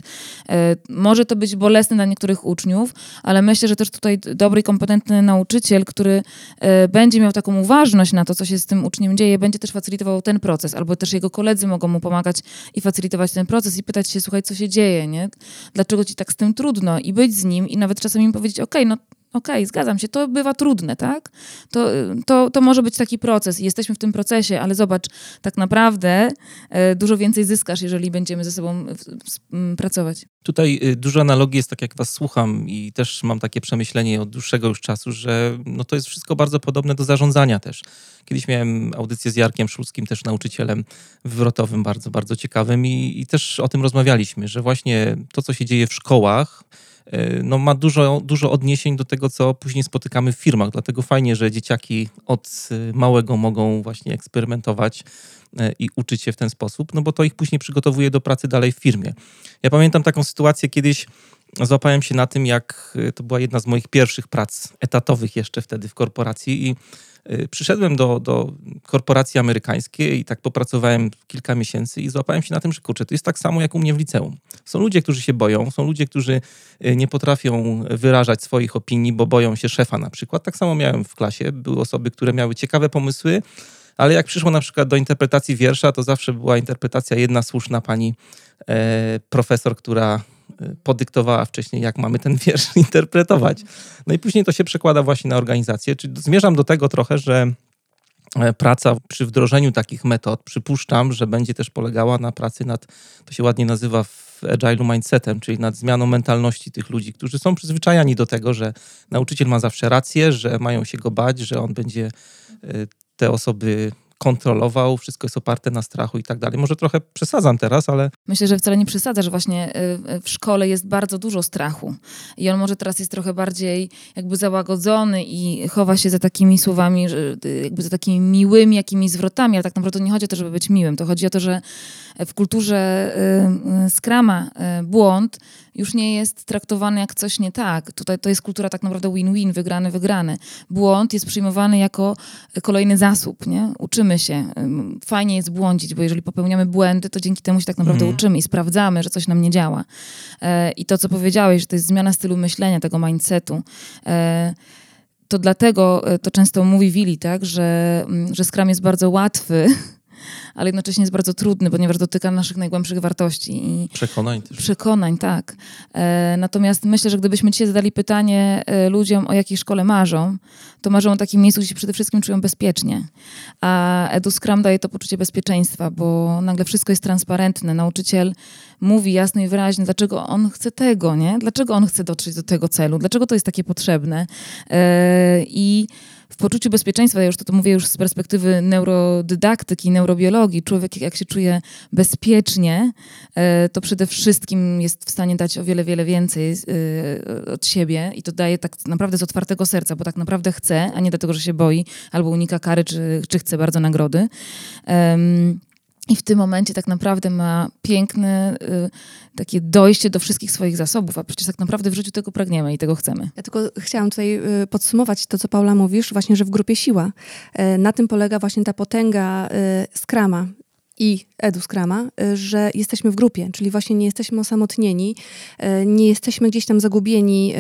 e, może to być bolesne dla niektórych uczniów, ale myślę, że też tutaj dobry i kompetentny nauczyciel, który e, będzie miał taką uważność na to, co się z tym uczniem dzieje, będzie też facylitował ten proces, albo też jego koledzy mogą mu pomagać i facylitować ten proces i pytać się, słuchaj, co się dzieje, nie? Dlaczego ci tak z tym trudno? I być z nim i nawet czasem im powiedzieć, okej, okay, no okej, okay, zgadzam się, to bywa trudne, tak? To, to, to może być taki proces i jesteśmy w tym procesie, ale zobacz, tak naprawdę e, dużo więcej zyskasz, jeżeli będziemy ze sobą pracować. Tutaj y, dużo analogii jest, tak jak was słucham i też mam takie przemyślenie od dłuższego już czasu, że no to jest wszystko bardzo podobne do zarządzania też. Kiedyś miałem audycję z Jarkiem Szulskim, też nauczycielem wywrotowym, bardzo, bardzo ciekawym i, i też o tym rozmawialiśmy, że właśnie to, co się dzieje w szkołach, no, ma dużo, dużo odniesień do tego, co później spotykamy w firmach. Dlatego fajnie, że dzieciaki od e, małego mogą właśnie eksperymentować e, i uczyć się w ten sposób, no bo to ich później przygotowuje do pracy dalej w firmie. Ja pamiętam taką sytuację kiedyś, złapałem się na tym, jak to była jedna z moich pierwszych prac etatowych jeszcze wtedy w korporacji i Y, przyszedłem do, do korporacji amerykańskiej i tak popracowałem kilka miesięcy i złapałem się na tym, że kurczę, to jest tak samo jak u mnie w liceum. Są ludzie, którzy się boją, są ludzie, którzy y, nie potrafią wyrażać swoich opinii, bo boją się szefa na przykład. Tak samo miałem w klasie. Były osoby, które miały ciekawe pomysły, ale jak przyszło na przykład do interpretacji wiersza, to zawsze była interpretacja jedna słuszna pani e, profesor, która podyktowała wcześniej, jak mamy ten wiersz interpretować. No i później to się przekłada właśnie na organizację. Czyli zmierzam do tego trochę, że e, praca przy wdrożeniu takich metod, przypuszczam, że będzie też polegała na pracy nad, to się ładnie nazywa w agile'u mindsetem, czyli nad zmianą mentalności tych ludzi, którzy są przyzwyczajani do tego, że nauczyciel ma zawsze rację, że mają się go bać, że on będzie e, te osoby kontrolował, wszystko jest oparte na strachu i tak dalej. Może trochę przesadzam teraz, ale... Myślę, że wcale nie przesadza, że właśnie y, w szkole jest bardzo dużo strachu i on może teraz jest trochę bardziej jakby załagodzony i chowa się za takimi słowami, y, jakby za takimi miłymi jakimiś zwrotami, ale tak naprawdę nie chodzi o to, żeby być miłym. To chodzi o to, że w kulturze skrama błąd już nie jest traktowany jak coś nie tak. Tutaj to jest kultura tak naprawdę win-win, wygrany, wygrany. Błąd jest przyjmowany jako kolejny zasób, nie? Uczymy się. Fajnie jest błądzić, bo jeżeli popełniamy błędy, to dzięki temu się tak naprawdę mm. uczymy i sprawdzamy, że coś nam nie działa. I to, co powiedziałeś, że to jest zmiana stylu myślenia, tego mindsetu to dlatego to często mówi Willi, tak, że, że Scrum jest bardzo łatwy ale jednocześnie jest bardzo trudny, ponieważ dotyka naszych najgłębszych wartości. I przekonań też. Przekonań, tak. E, natomiast myślę, że gdybyśmy dzisiaj zadali pytanie e, ludziom, o jakiej szkole marzą, to marzą o takim miejscu, gdzie się przede wszystkim czują bezpiecznie. A Edu Scrum daje to poczucie bezpieczeństwa, bo nagle wszystko jest transparentne. Nauczyciel mówi jasno i wyraźnie, dlaczego on chce tego, nie? Dlaczego on chce dotrzeć do tego celu, dlaczego to jest takie potrzebne. E, I w poczuciu bezpieczeństwa, ja już to, to mówię już z perspektywy neurodydaktyki, neurobiologii, człowiek jak się czuje bezpiecznie, e, to przede wszystkim jest w stanie dać o wiele, wiele więcej e, od siebie i to daje tak naprawdę z otwartego serca, bo tak naprawdę chce, a nie dlatego, że się boi albo unika kary, czy, czy chce bardzo nagrody. I w tym momencie tak naprawdę ma piękne y, takie dojście do wszystkich swoich zasobów, a przecież tak naprawdę w życiu tego pragniemy i tego chcemy. Ja tylko chciałam tutaj y, podsumować to, co Paula mówisz, właśnie, że w grupie siła. Y, na tym polega właśnie ta potęga y, Skrama i Edu Skrama, y, że jesteśmy w grupie, czyli właśnie nie jesteśmy osamotnieni, y, nie jesteśmy gdzieś tam zagubieni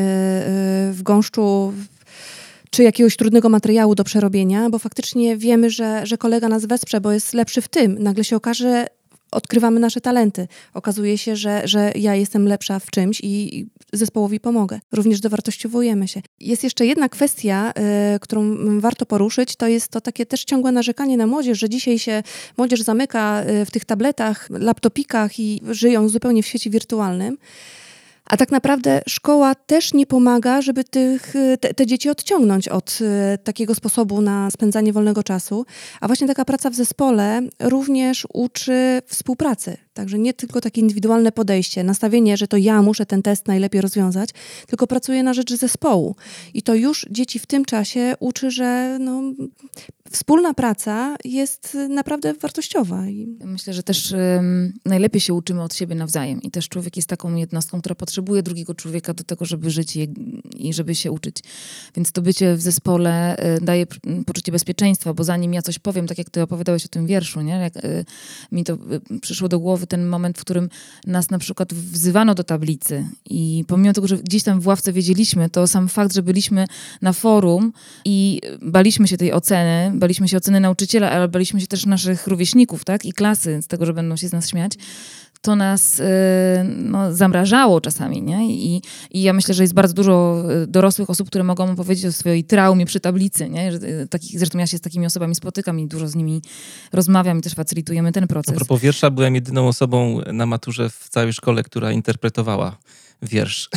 w gąszczu czy jakiegoś trudnego materiału do przerobienia, bo faktycznie wiemy, że, że kolega nas wesprze, bo jest lepszy w tym. Nagle się okaże, odkrywamy nasze talenty. Okazuje się, że, że ja jestem lepsza w czymś i zespołowi pomogę. Również dowartościowujemy się. Jest jeszcze jedna kwestia, y, którą warto poruszyć, to jest to takie też ciągłe narzekanie na młodzież, że dzisiaj się młodzież zamyka y, w tych tabletach, laptopikach i żyją zupełnie w świecie wirtualnym. A tak naprawdę szkoła też nie pomaga, żeby tych, te, te, dzieci odciągnąć od e, takiego sposobu na spędzanie wolnego czasu. A właśnie taka praca w zespole również uczy współpracy. Także nie tylko takie indywidualne podejście, nastawienie, że to ja muszę ten test najlepiej rozwiązać, tylko pracuję na rzecz zespołu. I to już dzieci w tym czasie uczy, że no, wspólna praca jest naprawdę wartościowa. Myślę, że też um, najlepiej się uczymy od siebie nawzajem. I też człowiek jest taką jednostką, która potrzebuje drugiego człowieka do tego, żeby żyć i, i żeby się uczyć. Więc to bycie w zespole y, daje poczucie bezpieczeństwa, bo zanim ja coś powiem, tak jak ty opowiadałeś o tym wierszu, nie? Jak, y, mi to y, przyszło do głowy ten moment, w którym nas na przykład wzywano do tablicy i pomimo tego, że gdzieś tam w ławce wiedzieliśmy, to sam fakt, że byliśmy na forum i baliśmy się tej oceny, baliśmy się oceny nauczyciela, ale baliśmy się też naszych rówieśników, tak? I klasy z tego, że będą się z nas śmiać to nas y, no, zamrażało czasami, nie? I, I ja myślę, że jest bardzo dużo y, dorosłych osób, które mogą opowiedzieć o swojej traumie przy tablicy, nie? Że, y, takich, zresztą ja się z takimi osobami spotykam i dużo z nimi rozmawiam i też facylitujemy ten proces. A propos wiersza, byłem jedyną osobą na maturze w całej szkole, która interpretowała wiersz.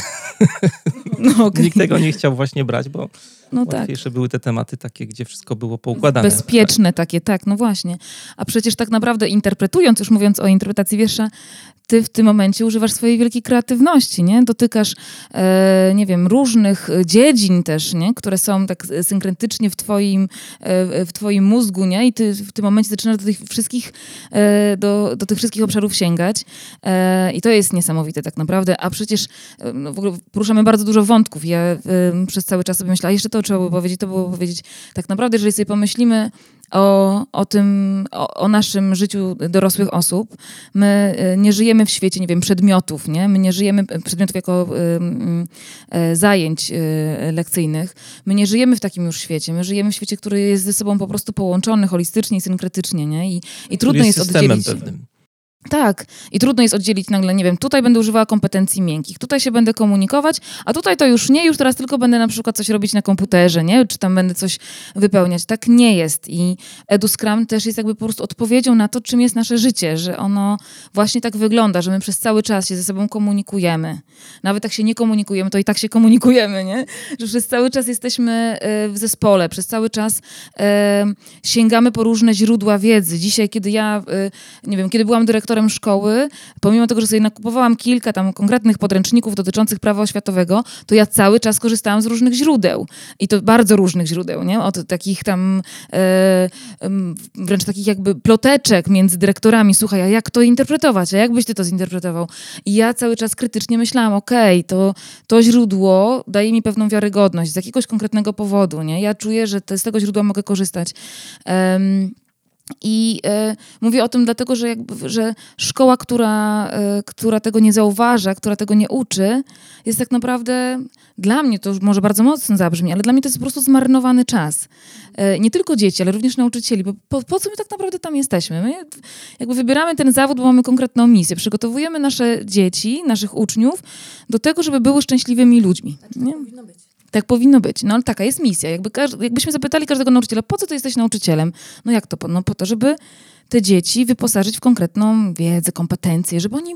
No, okay. Nikt tego nie chciał właśnie brać, bo no łatwiejsze tak. były te tematy takie, gdzie wszystko było poukładane. Bezpieczne takie, tak, no właśnie. A przecież tak naprawdę interpretując, już mówiąc o interpretacji wiersza, ty w tym momencie używasz swojej wielkiej kreatywności, nie? Dotykasz, e, nie wiem, różnych dziedzin też, nie? Które są tak synkretycznie w twoim, e, w twoim mózgu, nie? I ty w tym momencie zaczynasz do tych wszystkich, e, do, do tych wszystkich obszarów sięgać. E, I to jest niesamowite tak naprawdę. A przecież e, no, w ogóle poruszamy bardzo dużo wątków. Ja e, przez cały czas sobie myślę, a jeszcze to trzeba było powiedzieć, to było powiedzieć. Tak naprawdę, jeżeli sobie pomyślimy, o, o tym, o, o, naszym życiu dorosłych osób. My e, nie żyjemy w świecie, nie wiem, przedmiotów, nie? My nie żyjemy przedmiotów jako y, y, zajęć y, lekcyjnych. My nie żyjemy w takim już świecie. My żyjemy w świecie, który jest ze sobą po prostu połączony holistycznie i synkretycznie, nie? I, i trudno jest, jest oddzielić... Pewnym. Tak. I trudno jest oddzielić nagle, nie wiem, tutaj będę używała kompetencji miękkich, tutaj się będę komunikować, a tutaj to już nie, już teraz tylko będę na przykład coś robić na komputerze, nie? Czy tam będę coś wypełniać. Tak nie jest. I EduScrum też jest jakby po prostu odpowiedzią na to, czym jest nasze życie, że ono właśnie tak wygląda, że my przez cały czas się ze sobą komunikujemy. Nawet jak się nie komunikujemy, to i tak się komunikujemy, nie? Że przez cały czas jesteśmy e, w zespole, przez cały czas e, sięgamy po różne źródła wiedzy. Dzisiaj, kiedy ja, e, nie wiem, kiedy byłam dyrektorem dyrektorem szkoły, pomimo tego, że sobie nakupowałam kilka tam konkretnych podręczników dotyczących prawa oświatowego, to ja cały czas korzystałam z różnych źródeł. I to bardzo różnych źródeł, nie? Od takich tam e, wręcz takich jakby ploteczek między dyrektorami. Słuchaj, a jak to interpretować? A jak byś ty to zinterpretował? I ja cały czas krytycznie myślałam, okej, okay, to, to źródło daje mi pewną wiarygodność z jakiegoś konkretnego powodu, nie? Ja czuję, że te, z tego źródła mogę korzystać. Um, i e, mówię o tym dlatego, że, jakby, że szkoła, która, e, która tego nie zauważa, która tego nie uczy, jest tak naprawdę dla mnie, to już może bardzo mocno zabrzmi, ale dla mnie to jest po prostu zmarnowany czas. E, nie tylko dzieci, ale również nauczycieli, bo po, po, co my tak naprawdę tam jesteśmy? My jakby wybieramy ten zawód, bo mamy konkretną misję. Przygotowujemy nasze dzieci, naszych uczniów do tego, żeby były szczęśliwymi ludźmi. Znaczy, nie? powinno być. Tak powinno być. No ale taka jest misja. Jakby, jakbyśmy zapytali każdego nauczyciela, po co ty jesteś nauczycielem? No jak to? No po to, żeby te dzieci wyposażyć w konkretną wiedzę, kompetencje, żeby oni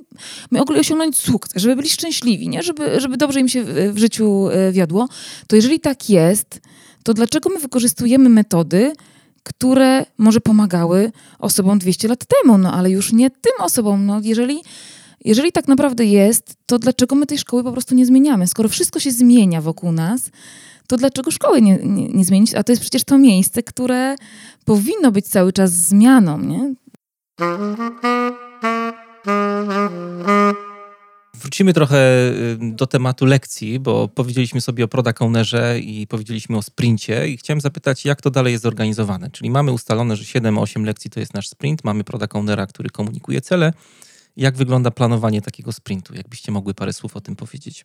mogli osiągnąć sukces, żeby byli szczęśliwi, nie? Żeby, żeby dobrze im się w, w życiu e, wiodło. To jeżeli tak jest, to dlaczego my wykorzystujemy metody, które może pomagały osobom 200 lat temu, no ale już nie tym osobom. No, jeżeli jeżeli tak naprawdę jest, to dlaczego my tej szkoły po prostu nie zmieniamy? Skoro wszystko się zmienia wokół nas, to dlaczego szkoły nie, nie, nie zmienić? A to jest przecież to miejsce, które powinno być cały czas zmianą, nie? Wrócimy trochę y, do tematu lekcji, bo powiedzieliśmy sobie o product i powiedzieliśmy o sprincie i chciałem zapytać, jak to dalej jest zorganizowane. Czyli mamy ustalone, że 7-8 lekcji to jest nasz sprint, mamy product który komunikuje cele, jak wygląda planowanie takiego sprintu? Jakbyście mogły parę słów o tym powiedzieć?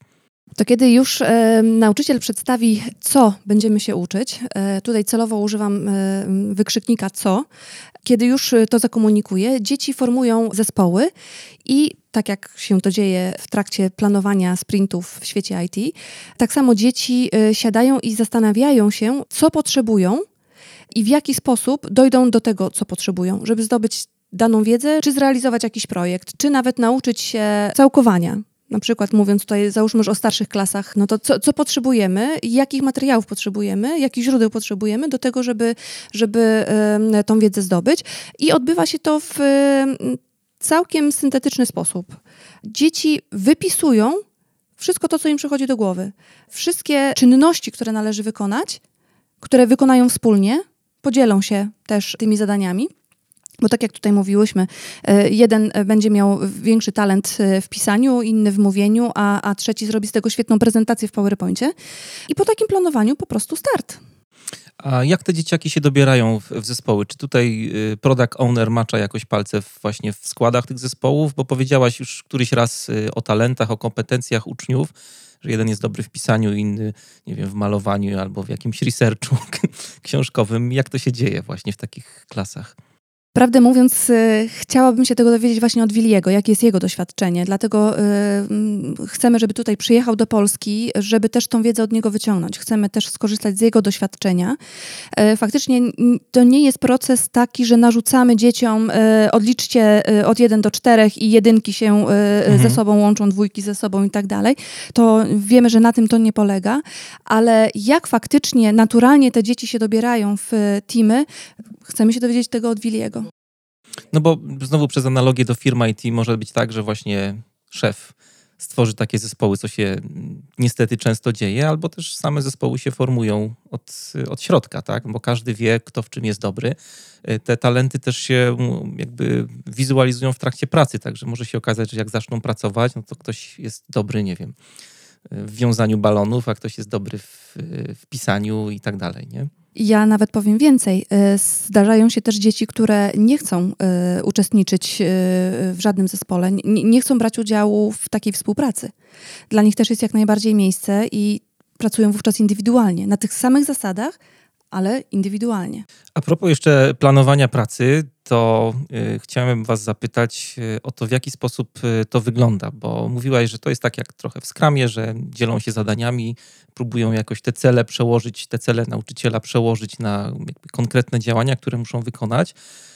To kiedy już e, nauczyciel przedstawi, co będziemy się uczyć, e, tutaj celowo używam e, wykrzyknika co, kiedy już to zakomunikuje, dzieci formują zespoły i tak jak się to dzieje w trakcie planowania sprintów w świecie IT, tak samo dzieci e, siadają i zastanawiają się, co potrzebują i w jaki sposób dojdą do tego, co potrzebują, żeby zdobyć daną wiedzę, czy zrealizować jakiś projekt, czy nawet nauczyć się całkowania. Na przykład mówiąc tutaj, załóżmy już o starszych klasach, no to co, co potrzebujemy, jakich materiałów potrzebujemy, jakich źródeł potrzebujemy do tego, żeby, żeby y, tą wiedzę zdobyć. I odbywa się to w y, całkiem syntetyczny sposób. Dzieci wypisują wszystko to, co im przychodzi do głowy. Wszystkie czynności, które należy wykonać, które wykonają wspólnie, podzielą się też tymi zadaniami. Bo tak jak tutaj mówiłyśmy, e, jeden będzie miał większy talent e, w pisaniu, inny w mówieniu, a, a trzeci zrobi z tego świetną prezentację w PowerPoincie. I po takim planowaniu po prostu start. A jak te dzieciaki się dobierają w, w, zespoły? Czy tutaj y, product owner macza jakoś palce w, właśnie w składach tych zespołów? Bo powiedziałaś już któryś raz y, o talentach, o kompetencjach uczniów, że jeden jest dobry w pisaniu, inny, nie wiem, w malowaniu albo w jakimś researchu książkowym. Jak to się dzieje właśnie w takich klasach? Prawdę mówiąc, y, chciałabym się tego dowiedzieć właśnie od Wiliego, jakie jest jego doświadczenie. Dlatego y, mm, chcemy, żeby tutaj przyjechał do Polski, żeby też tą wiedzę od niego wyciągnąć. Chcemy też skorzystać z jego doświadczenia. Y, faktycznie to nie jest proces taki, że narzucamy dzieciom, odliczcie od 1 do 4 i jedynki się mhm. ze sobą łączą, dwójki ze sobą i tak dalej. To wiemy, że na tym to nie polega, ale jak faktycznie naturalnie te dzieci się dobierają w teamy, chcemy się dowiedzieć tego od Wiliego. No bo znowu przez analogię do firmy IT może być tak, że właśnie szef stworzy takie zespoły, co się niestety często dzieje, albo też same zespoły się formują od, od środka, tak? Bo każdy wie, kto w czym jest dobry. Te talenty też się jakby wizualizują w trakcie pracy, także może się okazać, że jak zaczną pracować, no to ktoś jest dobry, nie wiem, w wiązaniu balonów, a ktoś jest dobry w, w pisaniu i tak dalej, nie? Ja nawet powiem więcej. E, zdarzają się też dzieci, które nie chcą e, uczestniczyć e, w żadnym zespole, nie chcą brać udziału w takiej współpracy. Dla nich też jest jak najbardziej miejsce i pracują wówczas indywidualnie, na tych samych zasadach, ale indywidualnie. A propos jeszcze planowania pracy, to y, chciałem Was zapytać y, o to, w jaki sposób y, to wygląda, bo mówiłaś, że to jest tak jak trochę w skramie, że dzielą się zadaniami, próbują jakoś te cele przełożyć, te cele nauczyciela przełożyć na konkretne działania, które muszą wykonać.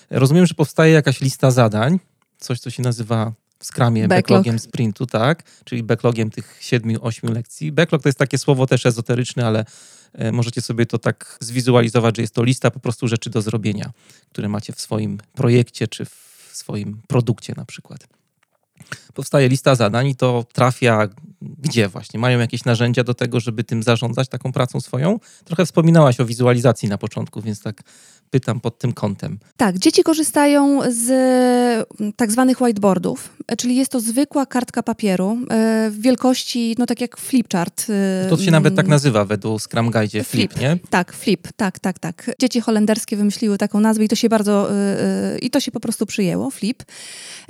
Rozumiem, że powstaje jakaś lista zadań, coś, co się nazywa w skramie Backlog. backlogiem sprintu, tak? Czyli backlogiem tych siedmiu, ośmiu lekcji. Backlog to jest takie słowo też ezoteryczne, ale możecie sobie to tak zwizualizować, że jest to lista po prostu rzeczy do zrobienia, które macie w swoim projekcie czy w swoim produkcie na przykład. Powstaje lista zadań i to trafia gdzie właśnie? Mają jakieś narzędzia do tego, żeby tym zarządzać, taką pracą swoją? Trochę wspominałaś o wizualizacji na początku, więc tak pytam pod tym kątem. Tak, dzieci korzystają z mm, tak zwanych whiteboardów, e, czyli jest to zwykła kartka papieru e, w wielkości, no tak jak flipchart. E, to się nawet tak nazywa według Scrum Guide, flip, flip, nie? Tak, flip, tak, tak, tak. Dzieci holenderskie wymyśliły taką nazwę i to się bardzo, i to się po prostu przyjęło, flip.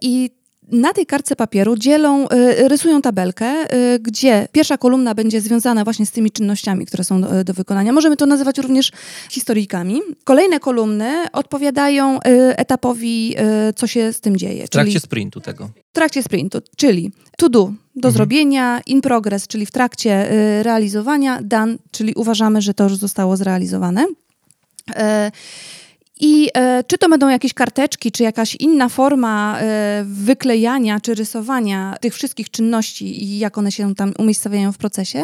I na tej kartce papieru dzielą, y, rysują tabelkę, y, gdzie pierwsza kolumna będzie związana właśnie z tymi czynnościami, które są do, do wykonania. Możemy to nazywać również historyjkami. Kolejne kolumny odpowiadają y, etapowi, co się z tym dzieje. W trakcie czyli, sprintu tego. W trakcie sprintu, czyli to do, do mhm. zrobienia, in progress, czyli w trakcie realizowania, done, czyli uważamy, że to już zostało zrealizowane. I e, czy to będą jakieś karteczki, czy jakaś inna forma e, wyklejania czy rysowania tych wszystkich czynności i jak one się tam umiejscowiają w procesie,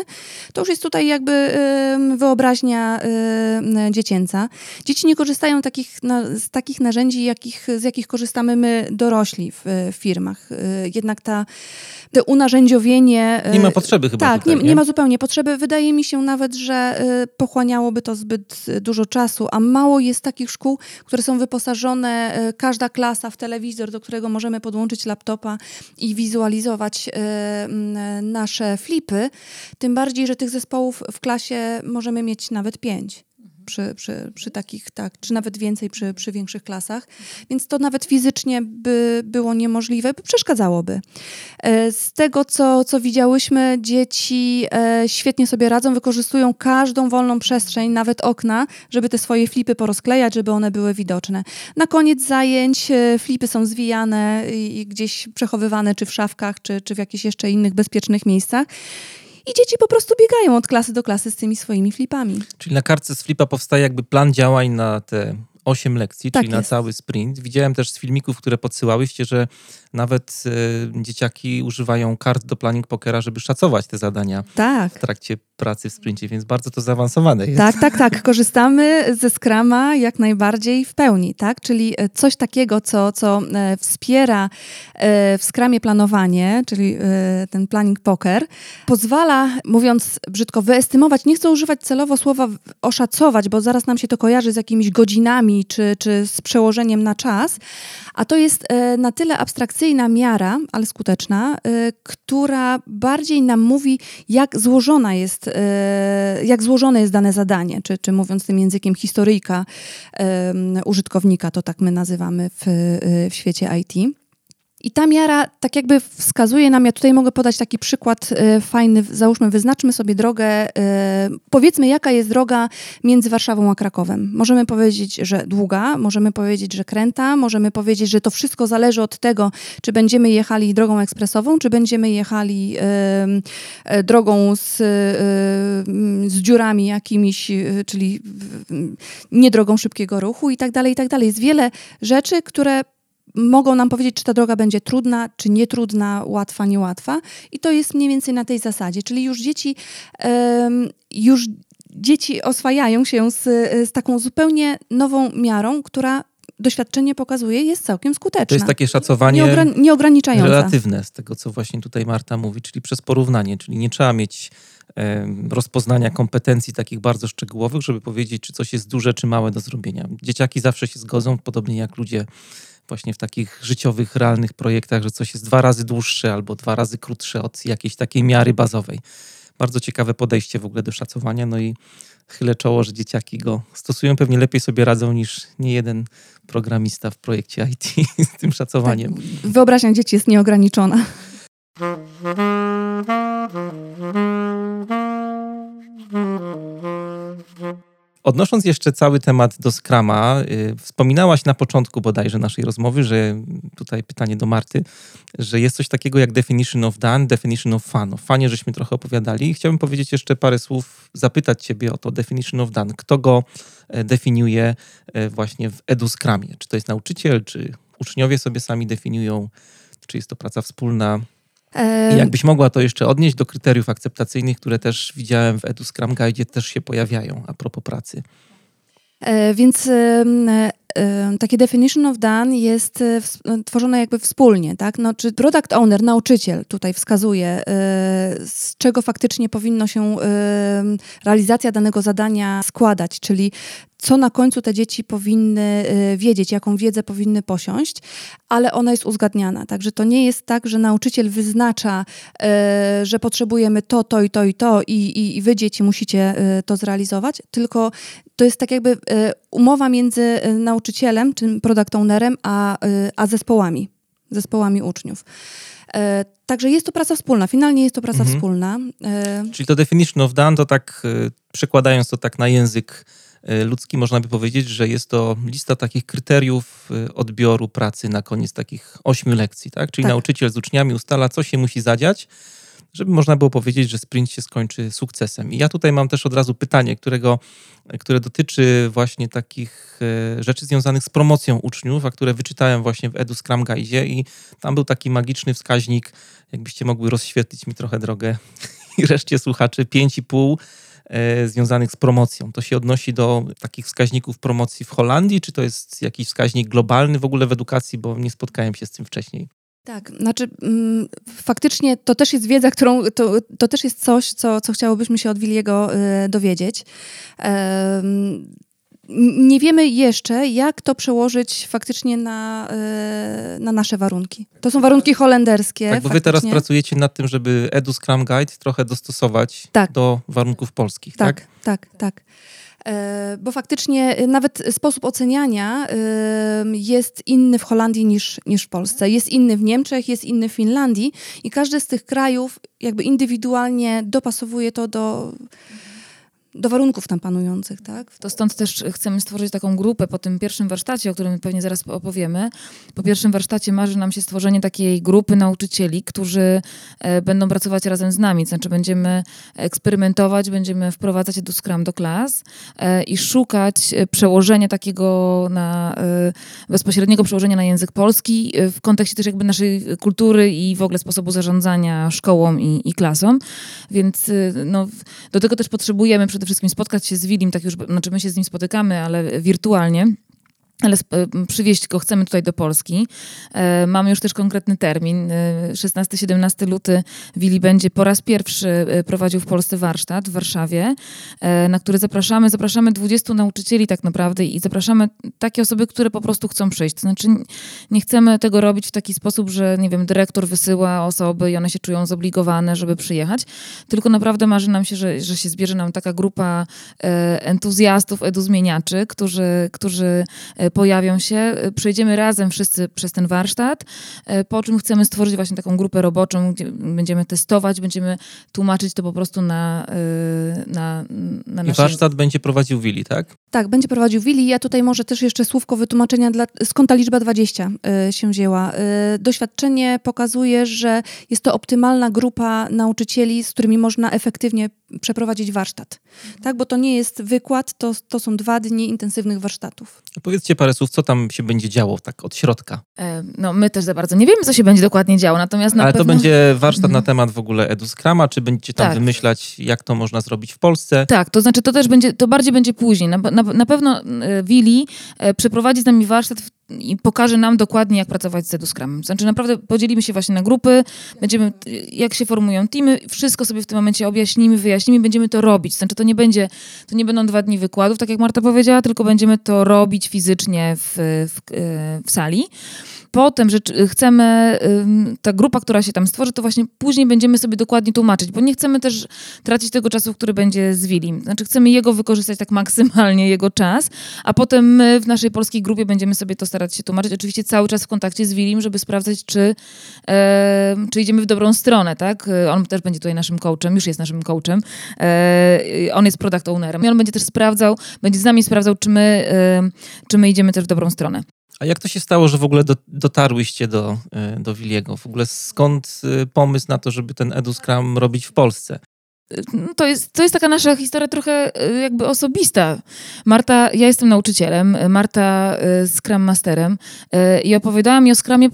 to już jest tutaj jakby e, wyobraźnia e, dziecięca. Dzieci nie korzystają takich, na, z takich narzędzi, jakich, z jakich korzystamy my dorośli w, w firmach. E, jednak ta, te unarzędziowienie... E, nie ma potrzeby chyba Tak, tutaj, nie, nie? nie ma zupełnie potrzeby. Wydaje mi się nawet, że pochłaniałoby to zbyt dużo czasu, a mało jest takich szkół, które są wyposażone, e, każda klasa w telewizor, do którego możemy podłączyć laptopa i wizualizować e, nasze flipy. Tym bardziej, że tych zespołów w klasie możemy mieć nawet pięć. Przy, przy, przy takich, tak, czy nawet więcej przy, przy większych klasach. Więc to nawet fizycznie by było niemożliwe, by przeszkadzałoby. E, z tego, co, co widziałyśmy, dzieci e, świetnie sobie radzą, wykorzystują każdą wolną przestrzeń, nawet okna, żeby te swoje flipy porozklejać, żeby one były widoczne. Na koniec zajęć e, flipy są zwijane i gdzieś przechowywane, czy w szafkach, czy, czy w jakichś jeszcze innych bezpiecznych miejscach. I dzieci po prostu biegają od klasy do klasy z tymi swoimi flipami. Czyli na kartce z flipa powstaje jakby plan działań na te 8 lekcji, tak czyli jest. na cały sprint. Widziałem też z filmików, które podsyłałyście, że nawet y, dzieciaki używają kart do planning pokera, żeby szacować te zadania tak. w trakcie pracy w sprincie, więc bardzo to zaawansowane jest. Tak, tak, tak. Korzystamy ze Scrama jak najbardziej w pełni, tak? Czyli e, coś takiego, co, co e, wspiera w Scramie planowanie, czyli ten planning poker, pozwala, mówiąc brzydko, wyestymować, nie chcę używać celowo słowa oszacować, bo zaraz nam się to kojarzy z jakimiś godzinami czy, czy z przełożeniem na czas, a to jest na tyle abstrakcyjna miara, ale skuteczna, która bardziej nam mówi, jak złożona jest E, jak złożone jest dane zadanie, czy, czy mówiąc tym językiem historyjka użytkownika, to tak my nazywamy w, w świecie IT. I ta miara tak jakby wskazuje nam, ja tutaj mogę podać taki przykład e, fajny, załóżmy, wyznaczmy sobie drogę, e, powiedzmy jaka jest droga między Warszawą a Krakowem. Możemy powiedzieć, że długa, możemy powiedzieć, że kręta, możemy powiedzieć, że to wszystko zależy od tego, czy będziemy jechali drogą ekspresową, czy będziemy jechali e, drogą z, z dziurami jakimiś, czyli nie drogą szybkiego ruchu i tak dalej, i tak dalej. Jest wiele rzeczy, które mogą nam powiedzieć, czy ta droga będzie trudna, czy nietrudna, łatwa, niełatwa. I to jest mniej więcej na tej zasadzie. Czyli już dzieci, już dzieci oswajają się z, z taką zupełnie nową miarą, która doświadczenie pokazuje, jest całkiem skuteczna. To jest takie szacowanie Nieogra- nieograniczające. relatywne z tego, co właśnie tutaj Marta mówi, czyli przez porównanie, czyli nie trzeba mieć rozpoznania kompetencji takich bardzo szczegółowych, żeby powiedzieć, czy coś jest duże, czy małe do zrobienia. Dzieciaki zawsze się zgodzą, podobnie jak ludzie właśnie w takich życiowych, realnych projektach, że coś jest dwa razy dłuższe albo dwa razy krótsze od jakiejś takiej miary bazowej. Bardzo ciekawe podejście w ogóle do szacowania, no i chylę czoło, że dzieciaki go stosują, pewnie lepiej sobie radzą niż nie jeden programista w projekcie IT z tym szacowaniem. Tak, wyobraźnia dzieci jest nieograniczona. Odnosząc jeszcze cały temat do Scrama, yy, wspominałaś na początku bodajże naszej rozmowy, że tutaj pytanie do Marty, że jest coś takiego jak definition of done, definition of fun. O fanie żeśmy trochę opowiadali. Chciałbym powiedzieć jeszcze parę słów, zapytać ciebie o to definition of done. Kto go e, definiuje e, właśnie w EduScramie? Czy to jest nauczyciel, czy uczniowie sobie sami definiują, czy jest to praca wspólna? I jakbyś mogła to jeszcze odnieść do kryteriów akceptacyjnych, które też widziałem w Edu Scrum Guide, też się pojawiają a propos pracy. E, więc takie definition of done jest e, tworzone jakby wspólnie, tak? No, czy product owner, nauczyciel tutaj wskazuje, e, z czego faktycznie powinno się realizacja danego zadania składać, czyli co na końcu te dzieci powinny wiedzieć, jaką wiedzę powinny posiąść, ale ona jest uzgadniana. Także to nie jest tak, że nauczyciel wyznacza, że potrzebujemy to, to i to i to i, i wy dzieci musicie to zrealizować, tylko to jest tak jakby umowa między nauczycielem nauczycielem, czy product ownerem, a, y, a zespołami, zespołami uczniów. Także jest to praca wspólna, finalnie jest to praca mhm. wspólna. Czyli to definition of done, to tak y, przekładając to tak na język y, ludzki, można by powiedzieć, że jest to lista takich kryteriów odbioru pracy na koniec takich ośmiu lekcji, tak? Czyli tak. nauczyciel z uczniami ustala, co się musi zadziać, żeby można było powiedzieć, że sprint się skończy sukcesem. I ja tutaj mam też od razu pytanie, którego, które dotyczy właśnie takich e, rzeczy związanych z promocją uczniów, a które wyczytałem właśnie w Edu Scrum Guide i tam był taki magiczny wskaźnik, jakbyście mogły rozświetlić mi trochę drogę i reszcie słuchaczy, 5,5 e, związanych z promocją. To się odnosi do takich wskaźników promocji w Holandii, czy to jest jakiś wskaźnik globalny w ogóle w edukacji, bo nie spotkałem się z tym wcześniej. Tak, znaczy mm, faktycznie to też jest wiedza, którą, to, to też jest coś, co, co chciałobyśmy się od Wiliego y, dowiedzieć. nie wiemy jeszcze, jak to przełożyć faktycznie na, y, na nasze warunki. To są warunki holenderskie. Tak, bo wy teraz pracujecie nad tym, żeby Edu Scrum Guide trochę dostosować tak. do warunków polskich, tak? Tak, tak, tak. E, bo faktycznie nawet sposób oceniania jest inny w Holandii niż, niż w Polsce. Jest inny w Niemczech, jest inny w Finlandii i każdy z tych krajów jakby indywidualnie dopasowuje to do do warunków tam panujących, tak? To stąd też chcemy stworzyć taką grupę po tym pierwszym warsztacie, o którym pewnie zaraz opowiemy. Po pierwszym warsztacie marzy nam się stworzenie takiej grupy nauczycieli, którzy e, będą pracować razem z nami. Znaczy będziemy eksperymentować, będziemy wprowadzać do Scrum do klas e, i szukać e, przełożenia takiego na bezpośredniego przełożenia na język polski w kontekście też jakby naszej kultury i w ogóle sposobu zarządzania szkołą i, i klasą. Więc no, do tego też potrzebujemy przede wszystkim spotkać się z Wilim, tak już, znaczy my się z nim spotykamy, ale wirtualnie ale przywieźć go chcemy tutaj do Polski. E, mamy już też konkretny termin. 16-17 e, luty Willi będzie po raz pierwszy e, prowadził w Polsce warsztat w Warszawie, na który zapraszamy. Zapraszamy 20 nauczycieli tak naprawdę i zapraszamy takie osoby, które po prostu chcą przyjść. Znaczy nie chcemy tego robić w taki sposób, że nie wiem, dyrektor wysyła osoby i one się czują zobligowane, żeby przyjechać, tylko naprawdę marzy nam się, że, że się zbierze nam taka grupa entuzjastów, eduzmieniaczy, którzy, którzy pojawią się. E, przejdziemy razem wszyscy przez ten warsztat, e, po czym chcemy stworzyć właśnie taką grupę roboczą, gdzie będziemy testować, będziemy tłumaczyć to po prostu na, e, na, na I warsztat będzie prowadził Willi, tak? Tak, będzie prowadził Willi. Ja tutaj może też jeszcze słówko wytłumaczenia, dla, skąd ta liczba 20 się wzięła. Doświadczenie pokazuje, że jest to optymalna grupa nauczycieli, z którymi można efektywnie przeprowadzić warsztat. Tak, bo to nie jest wykład, to, to są dwa dni intensywnych warsztatów. Powiedzcie parę słów, co tam się będzie działo tak od środka. E, no my też za bardzo nie wiemy, co się będzie dokładnie działo, natomiast na Ale pewno... to będzie warsztat mhm. na temat w ogóle EduScrama, czy będziecie tam tak. wymyślać, jak to można zrobić w Polsce? Tak, to znaczy to też będzie, to bardziej będzie później. Na, na, na pewno e, Willi e, przeprowadzi z nami warsztat w i pokaże nam dokładnie, jak pracować z EduScrumem. Znaczy naprawdę podzielimy się właśnie na grupy, będziemy, jak się formują teamy, wszystko sobie w tym momencie objaśnimy, wyjaśnimy, będziemy to robić. Znaczy to nie będzie, to nie będą dwa dni wykładów, tak jak Marta powiedziała, tylko będziemy to robić fizycznie w, w, w sali potem, że chcemy, ta grupa, która się tam stworzy, to właśnie później będziemy sobie dokładnie tłumaczyć, bo nie chcemy też tracić tego czasu, który będzie z Wilim. Znaczy chcemy jego wykorzystać tak maksymalnie, jego czas, a potem my w naszej polskiej grupie będziemy sobie to starać się tłumaczyć. Oczywiście cały czas w kontakcie z Wilim, żeby sprawdzać, czy, e, czy idziemy w dobrą stronę, tak? On też będzie tutaj naszym coachem, już jest naszym coachem. E, on jest product ownerem i on będzie też sprawdzał, będzie z nami sprawdzał, czy my, e, czy my idziemy też w dobrą stronę. A jak to się stało, że w ogóle do, dotarłyście do, e, do Wiliego? W ogóle skąd e, pomysł na to, żeby ten EduScrum robić w Polsce? No, to jest, to jest taka nasza historia trochę e, jakby osobista. Marta, ja jestem nauczycielem, Marta Scrum Masterem i opowiadałam mi o Scrumie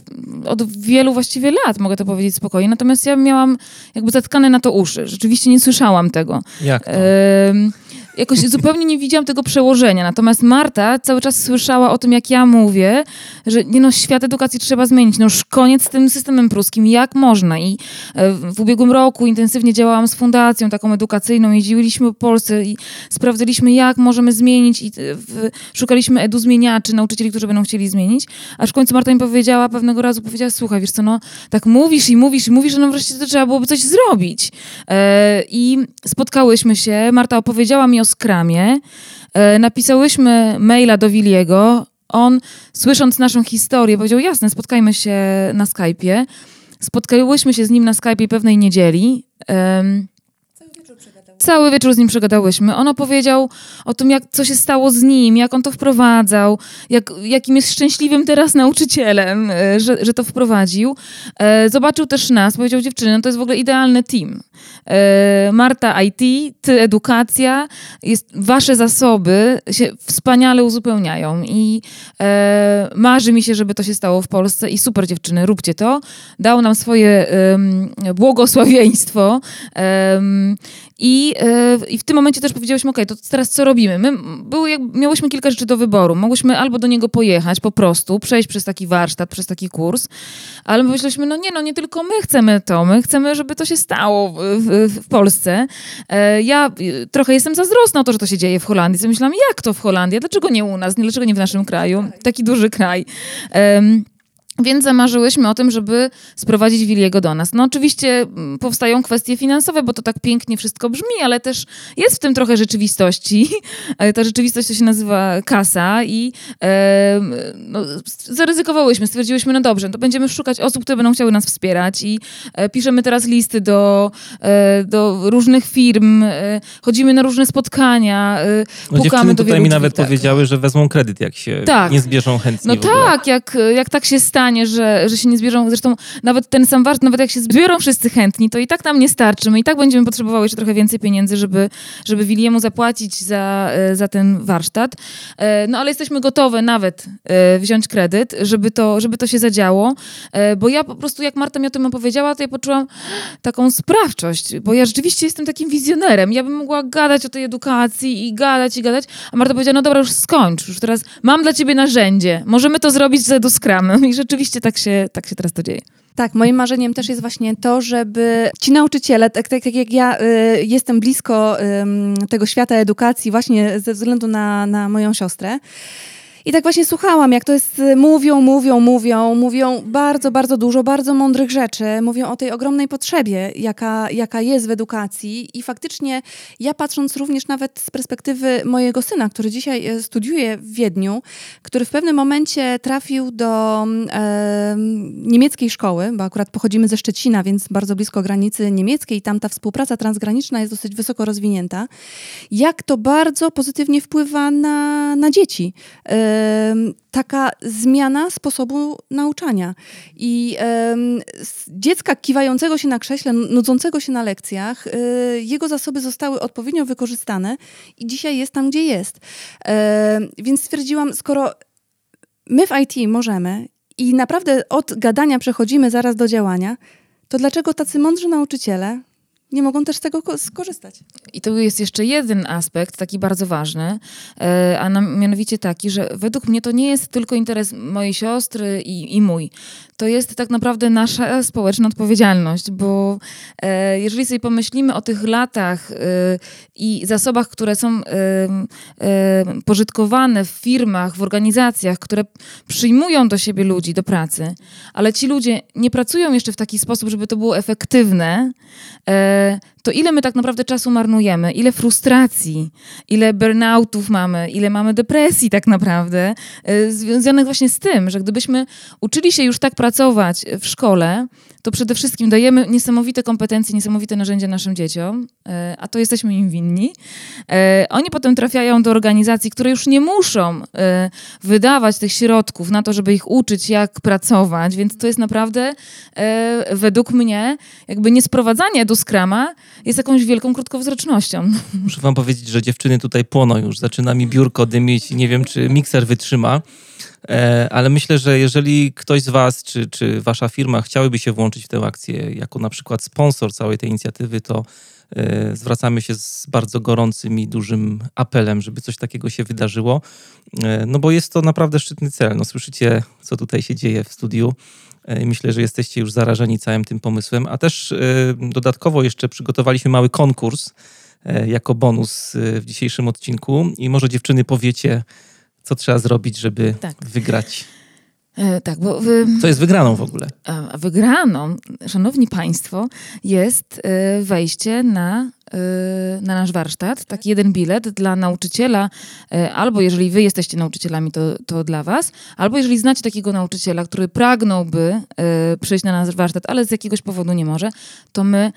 od wielu właściwie lat, mogę to powiedzieć spokojnie, natomiast ja miałam jakby zatkane na to uszy. Rzeczywiście nie słyszałam tego. Jak to? Jakoś zupełnie nie widziałam tego przełożenia. Natomiast Marta cały czas słyszała o tym, jak ja mówię, że nie no, świat edukacji trzeba zmienić. No już koniec z tym systemem pruskim. Jak można? I e, w ubiegłym roku intensywnie działałam z fundacją taką edukacyjną. Jeździliśmy po Polsce i sprawdzaliśmy, jak możemy zmienić i w, szukaliśmy edu zmieniaczy, nauczycieli, którzy będą chcieli zmienić. Aż w końcu Marta mi powiedziała, pewnego razu powiedziała, słuchaj, wiesz co, no tak mówisz i mówisz i mówisz, że no wreszcie to trzeba byłoby coś zrobić. E, I spotkałyśmy się. Marta opowiedziała mi o skramie. E, napisałyśmy maila do Wiliego. On, słysząc naszą historię, powiedział: Jasne, spotkajmy się na Skype'ie. Spotkałyśmy się z nim na Skype'ie pewnej niedzieli. Cały wieczór z nim przegadałyśmy. On opowiedział o tym, jak, co się stało z nim, jak on to wprowadzał, jak, jakim jest szczęśliwym teraz nauczycielem, e, że, że to wprowadził. E, zobaczył też nas, powiedział dziewczyny, no to jest w ogóle idealny team. E, Marta IT, ty edukacja, jest, wasze zasoby się wspaniale uzupełniają i marzy mi się, żeby to się stało w Polsce i super dziewczyny, róbcie to. Dał nam swoje błogosławieństwo i, yy, I w tym momencie też powiedziałyśmy, ok, to teraz co robimy? My były, jak, miałyśmy kilka rzeczy do wyboru. Mogłyśmy albo do niego pojechać po prostu, przejść przez taki warsztat, przez taki kurs, ale myśleliśmy, no nie, no nie tylko my chcemy to, my chcemy, żeby to się stało w, w, w Polsce. E, ja y, trochę jestem zazdrosna o to, że to się dzieje w Holandii. Co myślałam, jak to w Holandii? Dlaczego nie u nas? Dlaczego nie w naszym kraju? Taki duży kraj. Więc zamarzyłyśmy o tym, żeby sprowadzić Wiliego do nas. No oczywiście mm, powstają kwestie finansowe, bo to tak pięknie wszystko brzmi, ale też jest w tym trochę rzeczywistości. Ta rzeczywistość to się nazywa kasa i e, no, zaryzykowałyśmy, stwierdziłyśmy, no dobrze, to będziemy szukać osób, które będą chciały nas wspierać i e, piszemy teraz listy do, e, do różnych firm, e, chodzimy na różne spotkania, e, no, pukamy do tutaj mi nawet tak. powiedziały, że wezmą kredyt, jak się tak. nie zbierzą chętnie No tak, jak, jak tak się stanie, że, że się nie zbierą, zresztą nawet ten sam warszt, nawet jak się zbiorą wszyscy chętni, to i tak nam nie starczy. My i tak będziemy potrzebowały jeszcze trochę więcej pieniędzy, żeby, żeby Wiliemu zapłacić za, e, za ten warsztat. E, no ale jesteśmy gotowe nawet e, wziąć kredyt, żeby to, żeby to się zadziało, bo ja po prostu, jak Marta mi o tym opowiedziała, to ja poczułam taką sprawczość, bo ja rzeczywiście jestem takim wizjonerem. Ja bym mogła gadać o tej edukacji i gadać i gadać, a Marta powiedziała, no dobra, już skończ, już teraz mam dla ciebie narzędzie, możemy to zrobić z EduScrum. I rzeczywiście rzeczywiście tak się, tak się teraz to dzieje. Tak, moim marzeniem też jest właśnie to, żeby ci nauczyciele, tak, tak, tak jak ja y, jestem blisko y, tego świata edukacji właśnie ze względu na, na moją siostrę, i tak właśnie słuchałam, jak to jest, y, mówią, mówią, mówią, mówią bardzo, bardzo dużo, bardzo mądrych rzeczy, mówią o tej ogromnej potrzebie, jaka, jaka jest w edukacji i faktycznie ja patrząc również nawet z perspektywy mojego syna, który dzisiaj e, studiuje w Wiedniu, który w pewnym momencie trafił do e, niemieckiej szkoły, bo akurat pochodzimy ze Szczecina, więc bardzo blisko granicy niemieckiej, tam ta współpraca transgraniczna jest dosyć wysoko rozwinięta, jak to bardzo pozytywnie wpływa na, na dzieci. E, taka zmiana sposobu nauczania. I dziecka kiwającego się na krześle, nudzącego się na lekcjach, e, jego zasoby zostały odpowiednio wykorzystane i dzisiaj jest tam, gdzie jest. Więc stwierdziłam, skoro my w IT możemy i naprawdę od gadania przechodzimy zaraz do działania, to dlaczego tacy mądrzy nauczyciele nie mogą też z tego skorzystać. I tu jest jeszcze jeden aspekt, taki bardzo ważny, e, a mianowicie taki, że według mnie to nie jest tylko interes mojej siostry i, i mój. To jest tak naprawdę nasza społeczna odpowiedzialność, bo e, jeżeli sobie pomyślimy o tych latach e, i zasobach, które są pożytkowane w firmach, w organizacjach, które przyjmują do siebie ludzi do pracy, ale ci ludzie nie pracują jeszcze w taki sposób, żeby to było efektywne, to ile my tak naprawdę czasu marnujemy, ile frustracji, ile burnoutów mamy, ile mamy depresji tak naprawdę, y, związanych właśnie z tym, że gdybyśmy uczyli się już tak pracować w szkole, to przede wszystkim dajemy niesamowite kompetencje, niesamowite narzędzia naszym dzieciom, e, a to jesteśmy im winni. E, oni potem trafiają do organizacji, które już nie muszą e, wydawać tych środków na to, żeby ich uczyć, jak pracować, więc to jest naprawdę według mnie jakby niesprowadzanie do skrama jest jakąś wielką krótkowzrocznością. Muszę wam powiedzieć, że dziewczyny tutaj płoną już, zaczyna mi biurko dymić, nie wiem, czy mikser wytrzyma. E, ale myślę, że jeżeli ktoś z Was czy, czy Wasza firma chciałyby się włączyć w tę akcję jako na przykład sponsor całej tej inicjatywy, to e, zwracamy się z bardzo gorącym i dużym apelem, żeby coś takiego się wydarzyło. E, no bo jest to naprawdę szczytny cel. No słyszycie, co tutaj się dzieje w studiu. Myślę, że jesteście już zarażeni całym tym pomysłem. A też dodatkowo jeszcze przygotowaliśmy mały konkurs jako bonus w dzisiejszym odcinku. I może dziewczyny powiecie, co trzeba zrobić, żeby tak. wygrać? E, tak, bo. Co jest wygraną w ogóle? A wygraną, szanowni państwo, jest e, wejście na na nasz warsztat, taki jeden bilet dla nauczyciela, y, albo jeżeli wy jesteście nauczycielami, to, to dla was, albo jeżeli znacie takiego nauczyciela, który pragnąłby y, przyjść na nasz warsztat, ale z jakiegoś powodu nie może, to my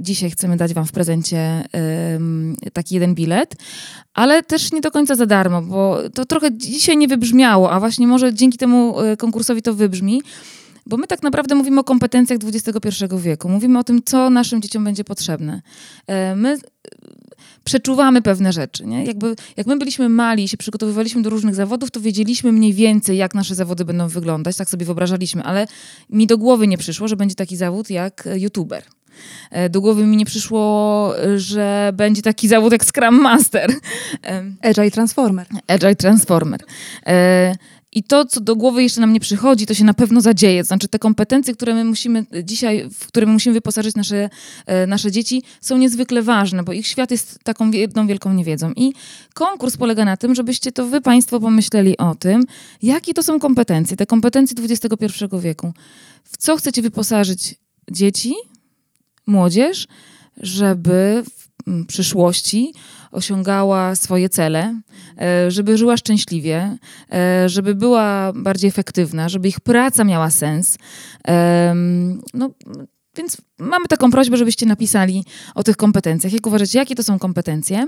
dzisiaj chcemy dać wam w prezencie taki jeden bilet, ale też nie do końca za darmo, bo to trochę dzisiaj nie wybrzmiało, a właśnie może dzięki temu konkursowi to wybrzmi. Bo my tak naprawdę mówimy o kompetencjach XXI wieku. Mówimy o tym, co naszym dzieciom będzie potrzebne. E, my e, przeczuwamy pewne rzeczy. Nie? Jakby, jak my byliśmy mali i się przygotowywaliśmy do różnych zawodów, to wiedzieliśmy mniej więcej, jak nasze zawody będą wyglądać. Tak sobie wyobrażaliśmy, ale mi do głowy nie przyszło, że będzie taki zawód jak youtuber. E, do głowy mi nie przyszło, że będzie taki zawód jak Scrum Master. Agile Transformer. Agile Transformer. I to, co do głowy jeszcze nam nie przychodzi, to się na pewno zadzieje. Znaczy te kompetencje, które my musimy dzisiaj, w które my musimy wyposażyć nasze, e, nasze dzieci, są niezwykle ważne, bo ich świat jest taką jedną wielką niewiedzą. I konkurs polega na tym, żebyście to wy Państwo pomyśleli o tym, jakie to są kompetencje, te kompetencje XXI wieku. W co chcecie wyposażyć dzieci, młodzież, żeby w przyszłości osiągała swoje cele, e, żeby żyła szczęśliwie, e, żeby była bardziej efektywna, żeby ich praca miała sens. No, więc mamy taką prośbę, żebyście napisali o tych kompetencjach. Jak uważacie, jakie to są kompetencje?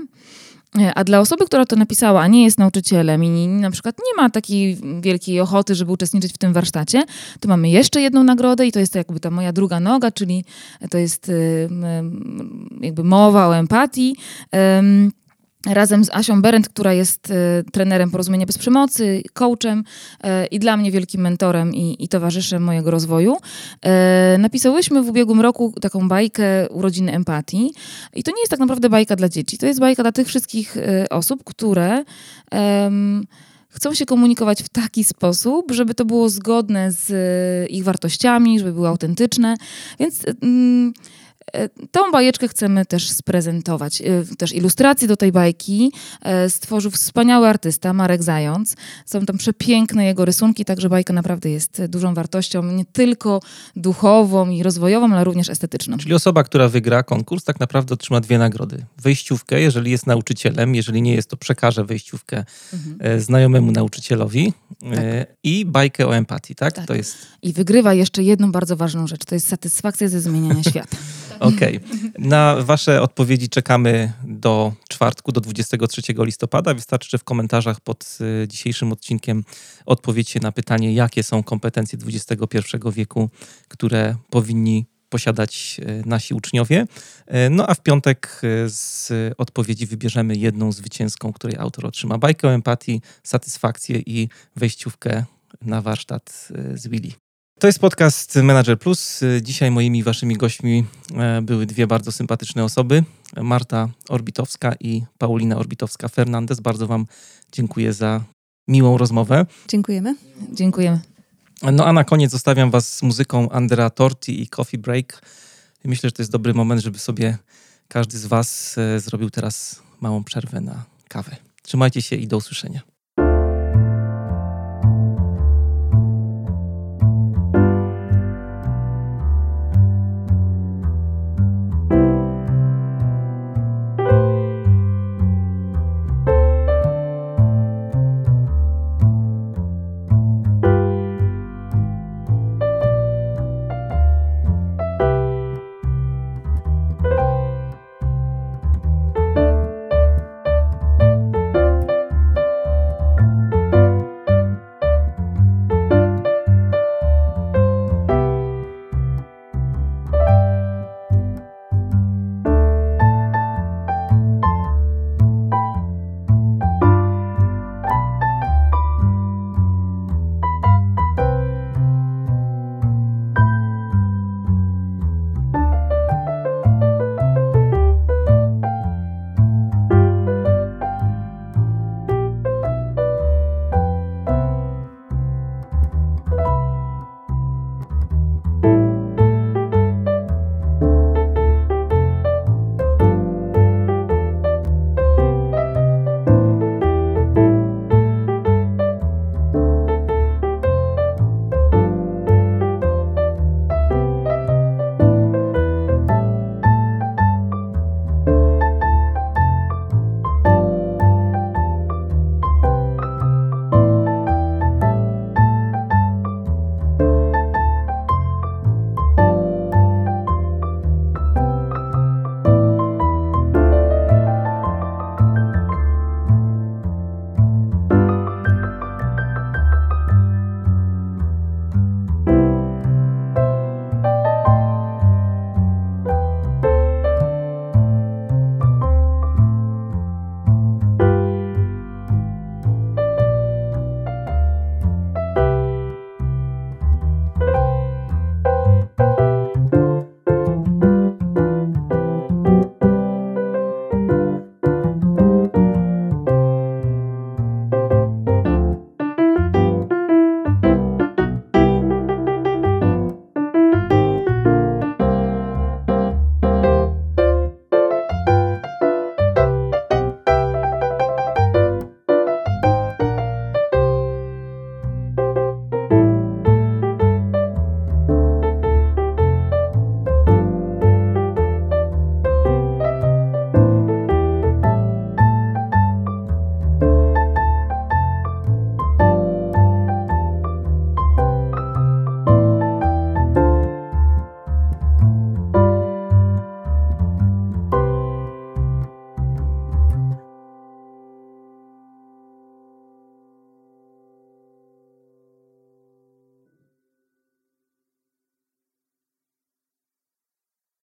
E, a dla osoby, która to napisała, a nie jest nauczycielem i na przykład nie ma takiej wielkiej ochoty, żeby uczestniczyć w tym warsztacie, to mamy jeszcze jedną nagrodę i to jest jakby ta moja druga noga, czyli to jest jakby mowa o empatii razem z Asią Berendt, która jest y, trenerem Porozumienia Bez Przemocy, coachem y, i dla mnie wielkim mentorem i, i towarzyszem mojego rozwoju. Y, napisałyśmy w ubiegłym roku taką bajkę Urodziny Empatii i to nie jest tak naprawdę bajka dla dzieci, to jest bajka dla tych wszystkich osób, które chcą się komunikować w taki sposób, żeby to było zgodne z ich wartościami, żeby było autentyczne, więc... E, tą bajeczkę chcemy też sprezentować. E, też ilustracje do tej bajki e, stworzył wspaniały artysta Marek Zając. Są tam przepiękne jego rysunki, także bajka naprawdę jest dużą wartością, nie tylko duchową i rozwojową, ale również estetyczną. Czyli osoba, która wygra konkurs, tak naprawdę otrzyma dwie nagrody. Wejściówkę, jeżeli jest nauczycielem, jeżeli nie jest, to przekaże wejściówkę mhm. znajomemu nauczycielowi tak. i bajkę o empatii, tak? tak? To jest... I wygrywa jeszcze jedną bardzo ważną rzecz, to jest satysfakcja ze zmieniania świata. Okej. Okay. Na Wasze odpowiedzi czekamy do czwartku, do 23 listopada. Wystarczy, że w komentarzach pod y, dzisiejszym odcinkiem odpowiecie na pytanie, jakie są kompetencje XXI wieku, które powinni posiadać y, nasi uczniowie. Y, no a w piątek z odpowiedzi wybierzemy jedną zwycięską, której autor otrzyma bajkę empatii, satysfakcję i wejściówkę na warsztat z Willy. To jest podcast Manager Plus. Dzisiaj moimi waszymi gośćmi e, były dwie bardzo sympatyczne osoby. Marta Orbitowska i Paulina Orbitowska-Fernandez. Bardzo wam dziękuję za miłą rozmowę. Dziękujemy. Dziękujemy. No a na koniec zostawiam was z muzyką Andrea Torti i Coffee Break. Myślę, że to jest dobry moment, żeby sobie każdy z was e, zrobił teraz małą przerwę na kawę. Trzymajcie się i do usłyszenia.